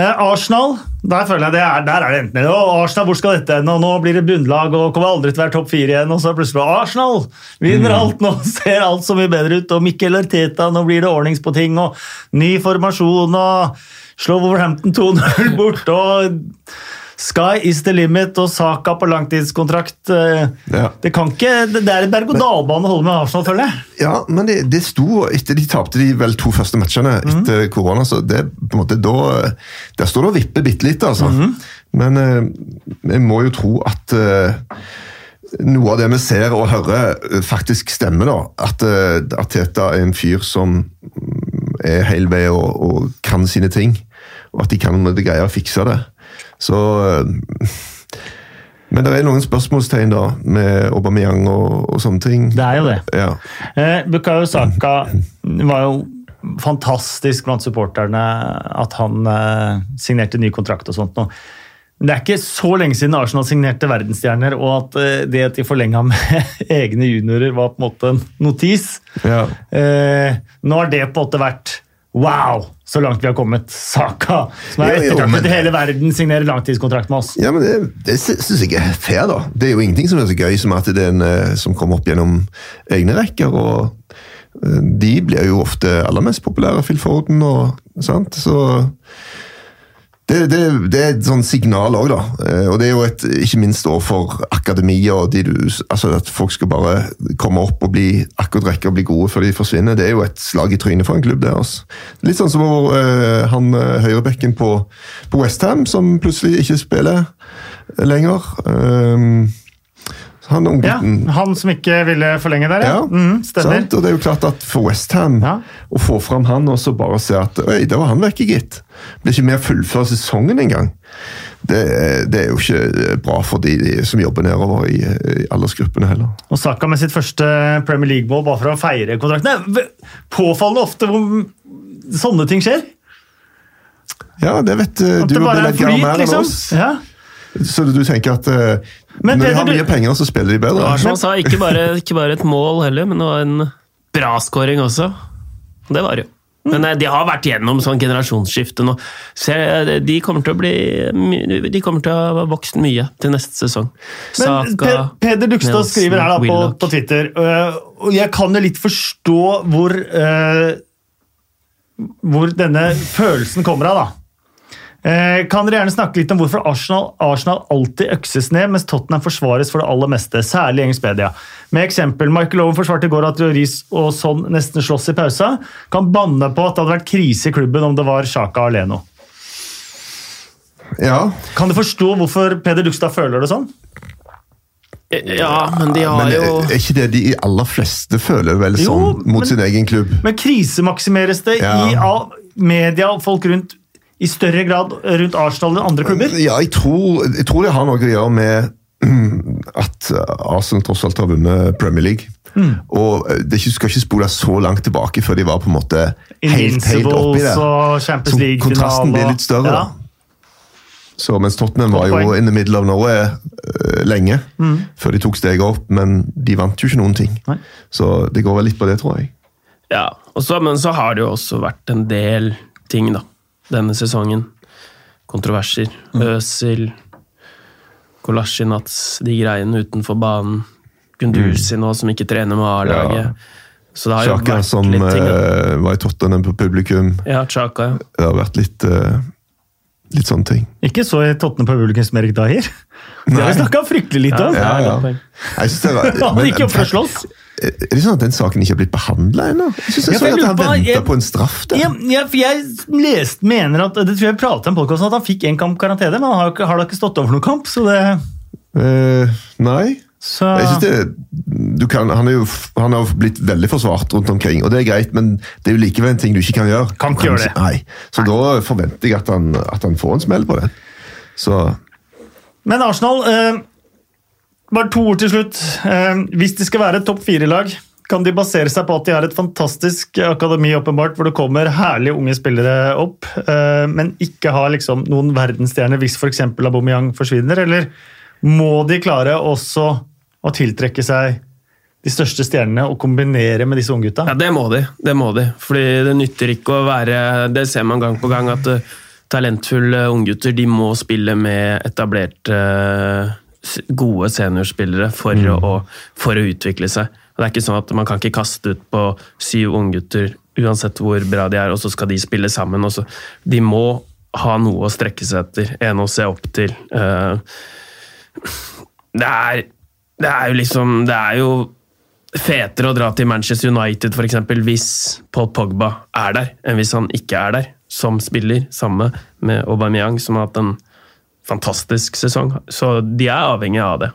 Eh, Arsenal, der føler jeg det er, der er det enten eller. Arsenal, hvor skal dette ende? Nå blir det bunnlag og kommer aldri til å være topp fire igjen. Og så plutselig Arsenal vinner alt nå, ser alt så mye bedre ut. Og Mikkel Arteta, nå blir det ordnings på ting. Og ny formasjon og slå Wolverhampton 2-0 (laughs) bort. Og Sky is the limit og Saka på langtidskontrakt. Eh, Ja. Det kan ikke, det er et berg-og-dal-bane å holde med Arsenal, føler jeg. Ja, men det, det sto etter de tapte de vel to første matchene etter korona, så det på en måte da Der står det og vipper bitte litt, altså. Men eh, jeg må jo tro at eh, noe av det vi ser og hører, eh, faktisk stemmer. da. At Teta Arteta er en fyr som mm, er hel vei og, og kan sine ting. Og at de kan greie å fikse det. Så eh, Men det er noen spørsmålstegn da, med Aubameyang og, og sånne ting. Det er jo det. Ja. Eh, Bukayo Saka var jo fantastisk blant supporterne at han eh, signerte ny kontrakt og sånt nå. Men det er ikke så lenge siden Arsenal signerte verdensstjerner, og at eh, det at de forlenga med (laughs) egne juniorer, var på en måte en notis. Ja. Eh, nå har det på en måte vært Wow, så langt vi har kommet! Saka, som er ettertraktet i hele verden, signerer langtidskontrakt med oss. Ja, men Det, det syns jeg er fair, da. Det er jo ingenting som er så gøy som at det er en eh, som kommer opp gjennom egne rekker. og eh, De blir jo ofte aller mest populære, Phil Forden og sant. Så det, det, det er et sånt signal òg, da. Eh, Og det er jo et, ikke minst overfor akademia og de du, altså at folk skal bare komme opp og bli akkurat rekke og bli gode før de forsvinner. Det er jo et slag i trynet for en klubb, det. altså. Litt sånn som eh, han eh, høyrebekken på, på Westham, som plutselig ikke spiller lenger. Um, han Ja, Han som ikke ville forlenge der, ja. ja, Mm, stemmer. sant? Og det er jo klart at For Westham Ja. å få fram han og så bare se at Oi, da var han vekke, gitt. Blir ikke med å fullføre sesongen engang. Det, det er jo ikke bra for de, som jobber nedover i, i aldersgruppene heller. Og Saka med sitt første Premier League-mål bare for å feire kontrakten. Påfallende ofte hvor sånne ting skjer. Ja, det vet du. At det bare er flyt, liksom. Ja. Så du tenker at eh, Men når de har mye penger, så spiller de bedre? Arsenal sa ikke bare, ikke bare et mål heller, men det var en bra scoring også. Det var det jo. Men eh, de har vært gjennom sånn generasjonsskifte nå. Så de kommer til å bli De kommer til å ha vokst mye til neste sesong. Men Pe Peder Dugstad Nelson, skriver her da på, på Twitter, øh, og jeg kan jo litt forstå hvor, hvor denne følelsen kommer av. da. Eh, Kan dere gjerne snakke litt om hvorfor Arsenal, Arsenal alltid økses ned, mens Tottenham forsvares for det aller meste, særlig i engelsk media? Med eksempel, Michael Owen forsvarte i går at Lloris og Son nesten slåss i pausa. Kan banne på at det hadde vært krise i klubben om det var Sjaka Aleno. Ja, Kan du forstå hvorfor Peder Dugstad føler det sånn? Ja, men de har men jo er er ikke det de aller fleste føler vel Jo, sånn mot men- sin egen klubb? Men krisemaksimeres det Ja. i av media og folk rundt i større grad rundt Arsenal enn andre klubber? Ja, jeg tror, jeg tror det har noe å gjøre med (clears throat) at Arsenal tross alt har vunnet Premier League. Mm. Og det skal ikke spole så langt tilbake før de var på en måte helt, helt oppi det. Så kontrasten blir litt større. Ja. da. Så mens Tottenham var jo in the middle of Norway uh, lenge før de tok steget opp, men de vant jo ikke noen ting. Nei. Så det går vel litt på det, tror jeg. Ja, så- men så har det jo også vært en del ting da, denne sesongen. Kontroverser. Øsil, Kolasjinats, de greiene utenfor banen. Gunduzi nå, som ikke trener med A-laget. Ja. Så det har jo Chaka vært som litt ting. da. som var i Tottenham på publikum. Ja, Chaka, ja. Det har vært litt, eh, litt sånne ting. Ikke så i Tottenham på publikum som Erik Dahir. Det har vi snakka fryktelig lite om. Ja, Ja, ja. Jeg synes det var, (laughs) Han men- slåss. Er det sånn at den saken ikke har blitt behandla ennå? Jeg synes Ja, jeg så at han venta jeg- på en straff der. Ja, ja, for jeg leste, mener at, det tror jeg jeg pratet om i podcasten, at han fikk én kamp karantene, men han har, har da ikke stått over noen kamp. Så det uh, nei. så, Jeg synes det, du kan, han, er jo, han har jo blitt veldig forsvart rundt omkring, og det er greit, men det er jo likevel en ting du ikke kan gjøre. Kan ikke gjøre det. Nei. Så da forventer jeg at han, at han får en smell på det. Så Men Arsenal eh, Bare to ord til slutt. Eh, hvis de skal være et topp fire-lag, kan de basere seg på at de har et fantastisk akademi, åpenbart, hvor det kommer herlige unge spillere opp, eh, men ikke har liksom noen verdensstjerner hvis f.eks. Aubameyang forsvinner? Eller må de klare også å tiltrekke seg de største stjernene og kombinere med disse unggutta? Ja, det må de. Det må de. Fordi det nytter ikke å være Det ser man gang på gang, at uh, talentfulle unggutter de må spille med etablerte, gode seniorspillere for, å, for å utvikle seg. Og Det er ikke sånn at Man kan ikke kaste ut på syv unggutter uansett hvor bra de er, og så skal de spille sammen. Og så, de må ha noe å strekke seg etter, en å se opp til. Uh, det er, det er jo liksom Det er jo fetere å dra til Manchester United for eksempel, hvis Paul Pogba er der, enn hvis han ikke er der, som spiller. Samme med Aubameyang, som har hatt en fantastisk sesong. Så de er avhengig av det.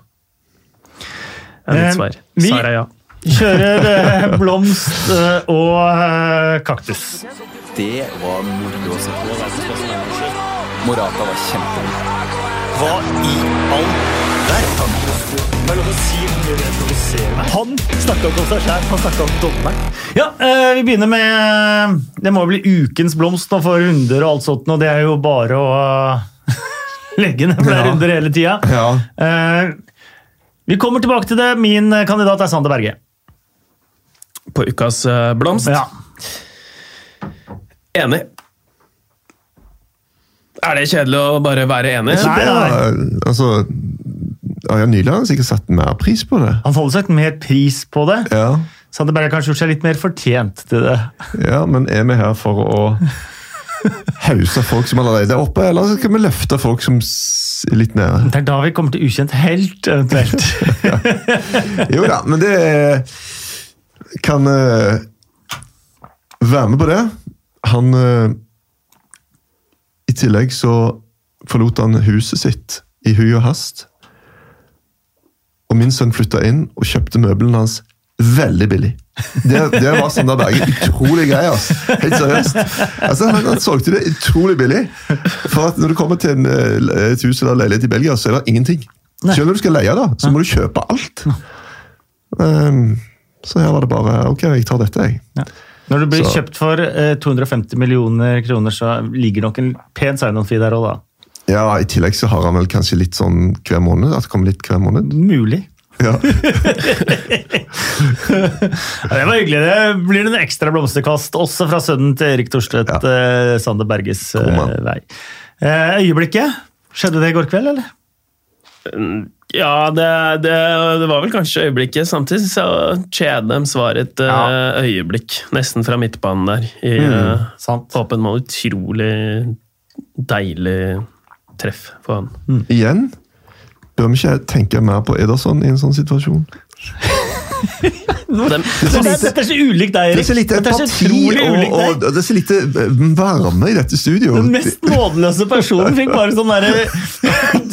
Det er Eh, mitt svar. vi- Sara, ja. (laughs) Kjører eh, blomst eh, og eh, kaktus. Det var moro å se på. Morata var kjempegod. Hva i all verden? Er. Han snakka ikke om seg sjæl, han snakka om dommeren. Ja, eh, vi begynner med Det må bli ukens blomst for runder og alt sånt, og det er jo bare å eh, (laughs) legge ned flere Ja. runder hele tida. ja. Eh, vi kommer tilbake til det. Min eh, kandidat er Sander Berge. På ukas eh, blomst. Ja. Enig. Er det kjedelig å bare være enig? Nei, nei. altså, Ørjan Nyland har sikkert satt mer pris på det. Han får vel mer pris på det. Ja, Sander Berge har kanskje gjort seg litt mer fortjent til det. ja men er vi her for å hause folk som allerede er oppe, eller skal vi løfte folk som er litt nede? Det er da vi kommer til ukjent helt, eventuelt. (laughs) Jo da, men det kan uh, være med på det. Han uh, I tillegg så forlot han huset sitt i hui og hast. Og min sønn flytta inn og kjøpte møblene hans veldig billig. Det, det var Sander Berge utrolig grei. Altså. Helt seriøst. Altså, han, han solgte det utrolig billig. For at når du kommer til en, eh, et hus eller leilighet i Belgia, så er det ingenting. Selv når du skal leie, da, så må du kjøpe alt. Um, så her var det bare Ok, jeg tar dette, jeg. Ja. Når det blir Så- kjøpt for eh, 250 millioner kroner, så ligger nok en pen sign-on-fee der òg, da. Ja, I tillegg så har han vel kanskje litt sånn hver måned. At det kommer litt hver måned. Mulig. Ja. (laughs) Ja, det var hyggelig. Det blir en ekstra blomsterkast, også fra sønnen til Erik Thorstvedt, Ja. uh, Sander Berges uh, vei. Uh, øyeblikket? Skjedde det i går kveld, eller? Ja, det, det, det var vel kanskje øyeblikket. Samtidig så Chadhams var et Ja. øyeblikk, nesten fra midtbanen der. I Mm. åpen mål. Utrolig deilig treff for han. Igjen bør vi ikke tenke mer på Ederson i en sånn situasjon. Det, er så ulikt deg, Det Erik. er så lite empati og, og det er så lite eh, varme i dette studioet. Den mest nådeløse personen fikk bare sånn derre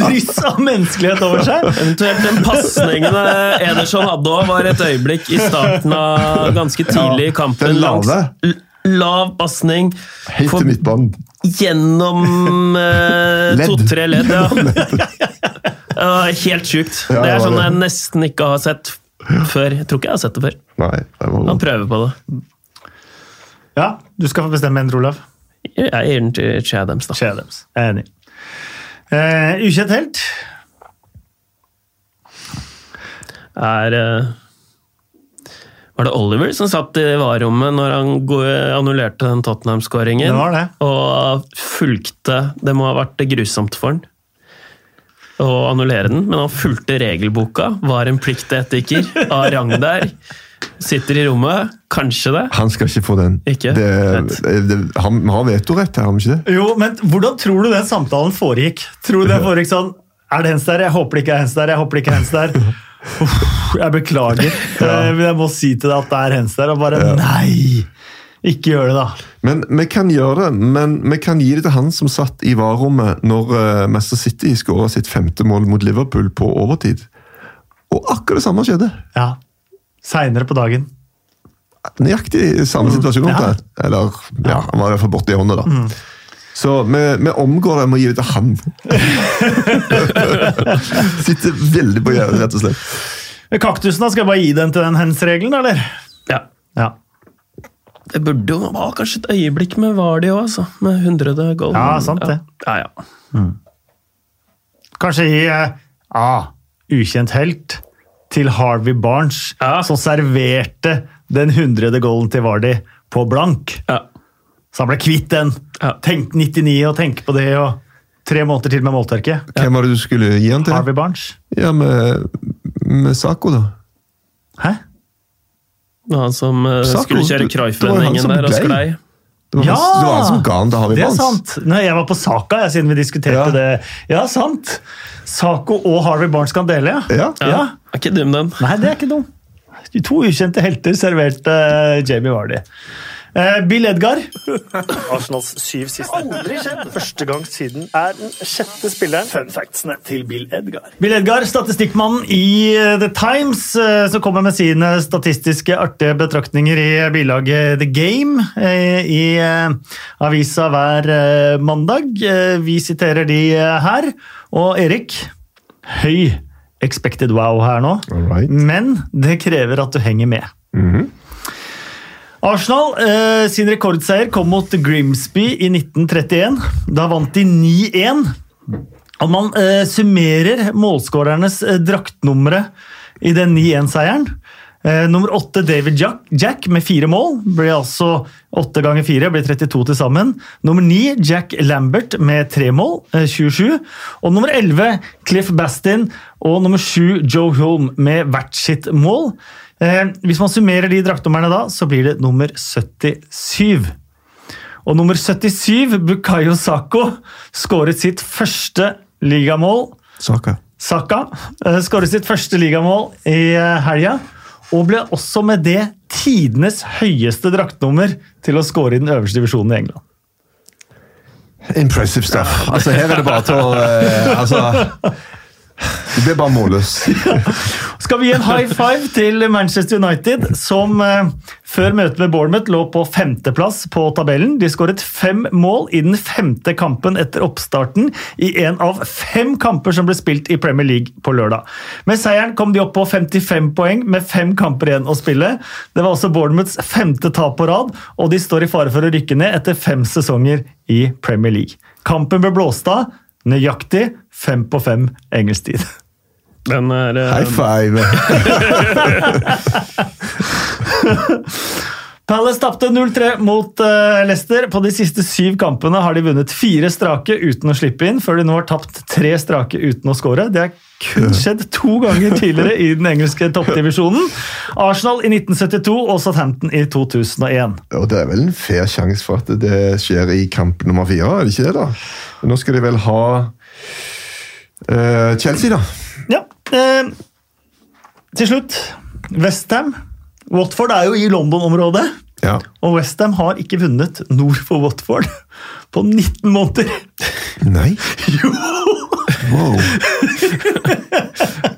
dryss av menneskelighet over seg. Eventuelt den pasningen eh, Ederson hadde òg, var et øyeblikk i starten av ganske tidlig i kampen. Den lave. langs- Lav pasning Helt til midtbanen. gjennom eh, to-tre ledd. Ja. (laughs) Helt sjukt. Ja, det er sånn jeg nesten ikke har sett før. Jeg tror ikke jeg har sett det før. Nei, det var Han prøver på det. Ja, du skal få bestemme en, Olav. Jeg gir den til Chadams, da. Chadams. Jeg er enig. Uh, ukjent helt? Er uh, Var det Oliver som satt i varerommet når han annullerte den Tottenham-skåringen? Det var det. Og fulgte Det må ha vært grusomt for han. Å annullere den, men han fulgte regelboka, var en pliktetiker av rang der. Sitter i rommet. Kanskje det. Han skal ikke få den. Ikke? Det, det, han har vetorett har han ikke det? Jo, men hvordan tror du den samtalen foregikk? Tror du den foregikk sånn Er det hens der? Jeg håper det ikke er hens der. Jeg håper det ikke er hens der. Uff, jeg beklager. Eh, Men jeg må si til deg at det er hens der. Og bare nei! Ikke gjør det, da. Men vi kan gjøre det, men vi kan gi det til han som satt i varerommet når uh, Manchester City skåra sitt femte mål mot Liverpool på overtid. Og akkurat det samme skjedde. Ja. Seinere på dagen. Nøyaktig samme situasjon. Mm. Ja. Eller ja, han var i hvert fall borti hånda, da. Så vi, vi omgår det med å gi det til han. (laughs) Sitter veldig på gjerdet, rett og slett. Kaktusen, da? Skal jeg bare gi den til den hens-regelen, eller? Ja. Ja. Det burde jo være kanskje et øyeblikk med Vardy òg, altså. Med 100 goal. Ja, sant det. Ja, ja. Kanskje gi eh, ah, ukjent helt til Harvey Barnes, Ja. som serverte den hundrede goalen til Vardy på blank. ja. Så han ble kvitt den. Ja. Tenk 99 og tenk på det, og tre måneder til med måltørke. Hvem var det du skulle gi han til? Harvey Barnes. Ja, med, med Sako, da. Hæ? Han som uh, Sako, skulle kjøre som der og sklei. Det var, Ja! det var han som ga han til Harvey Det er Barnes. sant. Nei, jeg var på Saka, jeg, siden vi diskuterte Ja. det. Ja, sant. Sako og Harvey Barnes kan dele, ja. Ja. Ja. Ja. Er ikke dum, den. Nei, det er ikke dum. De to ukjente helter serverte uh, Jamie Vardy. Eh, Bill Edgar. Arsenals syv siste. Aldri skjedd! Første gang siden er den sjette spilleren. Fun factsene til Bill Edgar. Bill Edgar, statistikkmannen i eh, The Times, eh, som kommer med sine statistiske artige betraktninger i bilaget The Game eh, i avisa hver mandag. Vi siterer de her. Og Erik, høy expected wow her nå. Right. Men det krever at du henger med. Arsenal eh, sin rekordseier kom mot Grimsby i 1931. Da vant de 9-1. Om man eh, summerer målskårernes eh, draktnumre i den 9-1-seieren eh, Nummer åtte David Jack, Jack med fire mål. Ble altså åtte ganger fire, ble 32 til sammen. Nummer ni Jack Lambert med tre mål, eh, 27. Og nummer 11 Cliff Bastin og nummer sju Joe Hulme med hvert sitt mål. Eh, hvis man summerer de draktnummerne da, så blir det nummer 77. Og nummer 77, Bukayo Sako, skåret sitt første ligamål. Saka. Saka eh, skåret sitt første ligamål i eh, helga. Og ble også med det tidenes høyeste draktnummer til å skåre i den øverste divisjonen i England. Impressive stuff. Altså, her er det bare til å uh, Altså Du ble bare målløs. (laughs) Skal vi gi en high five til Manchester United, som eh, før møtet med Bournemouth lå på femteplass på tabellen. De skåret fem mål i den femte kampen etter oppstarten i en av fem kamper som ble spilt i Premier League på lørdag. Med seieren kom de opp på 55 poeng med fem kamper igjen å spille. Det var også Bournemouths femte tap på rad, og de står i fare for å rykke ned etter fem sesonger i Premier League. Kampen ble blåst av nøyaktig fem på fem engelsk tid. Den er uh... High five! (laughs) Palace tapte 0-3 mot uh, Leicester. På de siste syv kampene har de vunnet fire strake uten å slippe inn, før de nå har tapt tre strake uten å skåre. Det har kun skjedd to ganger tidligere i den engelske toppdivisjonen. Arsenal i 1972 og Southampton i 2001. Og det er vel en fair sjanse for at det skjer i kamp nummer fire, er det ikke det? da? Men nå skal de vel ha uh, Chelsea, da. Ja, Uh, til slutt Westham. Watford er jo i London-området. Ja. Og Westham har ikke vunnet nord for Watford på 19 måneder. Nei? (laughs) Jo! Wow.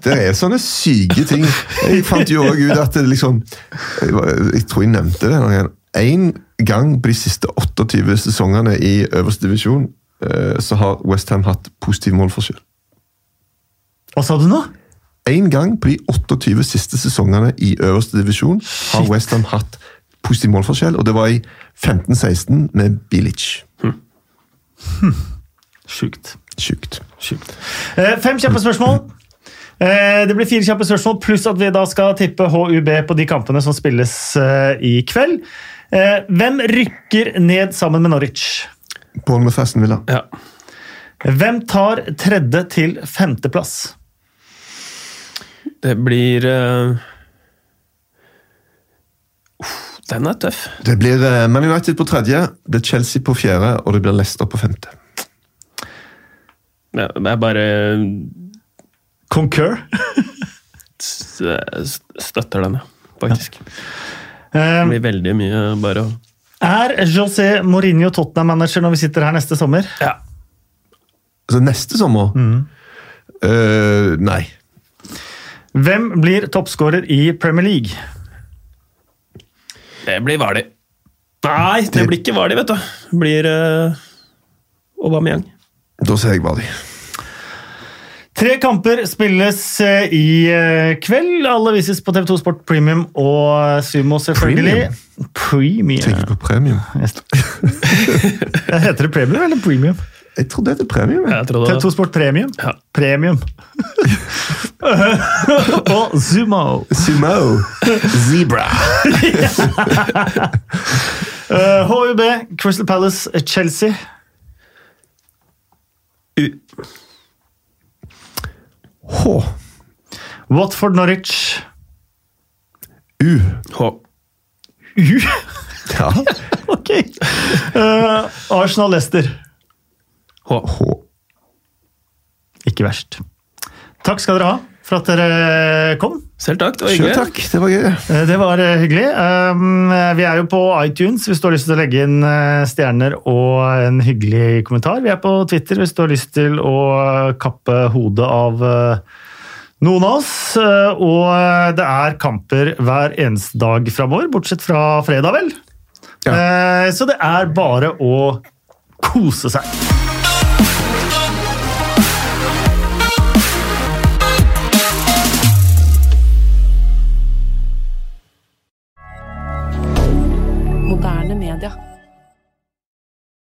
Det er sånne syke ting. Jeg fant jo òg ut at det liksom Jeg, tror jeg nevnte det. noen gang. På de siste 28 sesongene i øverste divisjon eh, så har Westham hatt positiv målforskjell. Hva sa du nå? En gang på de 28 siste sesongene i øverste divisjon har. Westham hatt positiv målforskjell, og det var i 15-16 med Bilic. Sjukt. Sjukt. Sjukt. Eh, Fem kjappe spørsmål. Eh, Det blir fire kjappe spørsmål, pluss at vi da skal tippe HUB på de kampene som spilles eh, i kveld. Eh, Hvem rykker ned sammen med Norwich? Bournemouth Aston Villa. Ja. Hvem tar tredje til femteplass? Det blir uh, Den er tøff. Det blir eh, Man United på tredje, det blir Chelsea på fjerde, og det blir Leicester på femte. Ja, Det er bare Concur. Støtter den, ja, faktisk. Eh, Det blir veldig mye bare å er José Mourinho Tottenham-manager når vi sitter her neste sommer? Ja. Altså neste sommer Eh, Nei. Hvem blir toppskårer i Premier League? Det blir Vardi. Nei, det blir ikke Vardi, vet du. Det blir uh, Aubameyang. Da sier jeg Vardi. Tre kamper spilles eh, i eh, kveld. Alle vises på TV2 Sport Premium og Sumo, selvfølgelig. Premium. Tenker på premium. (laughs) Heter det premium eller premium? Jeg tror det het premium. Ja, Jeg TV2 Sport Premium? Ja. Premium. (laughs) og Sumo. Sumo. Zebra. (laughs) HUB, Crystal Palace, Chelsea. H. Watford, Norwich. U. H. U. (laughs) Ja. ok. Uh, Arsenal, Leicester. H. H. Ikke verst. Takk skal dere ha for at dere kom. Selv takk, det var hyggelig. takk. Det var gøy. Eh, Det var eh, hyggelig. Um, Vi er jo på iTunes hvis du har lyst til å legge inn eh, stjerner og en hyggelig kommentar. Vi er på Twitter hvis du har lyst til å kappe hodet av eh, noen av oss. Eh, Og eh, det er kamper hver eneste dag framover, bortsett fra fredag, vel? Ja. Så det er bare å kose seg. Moderne media.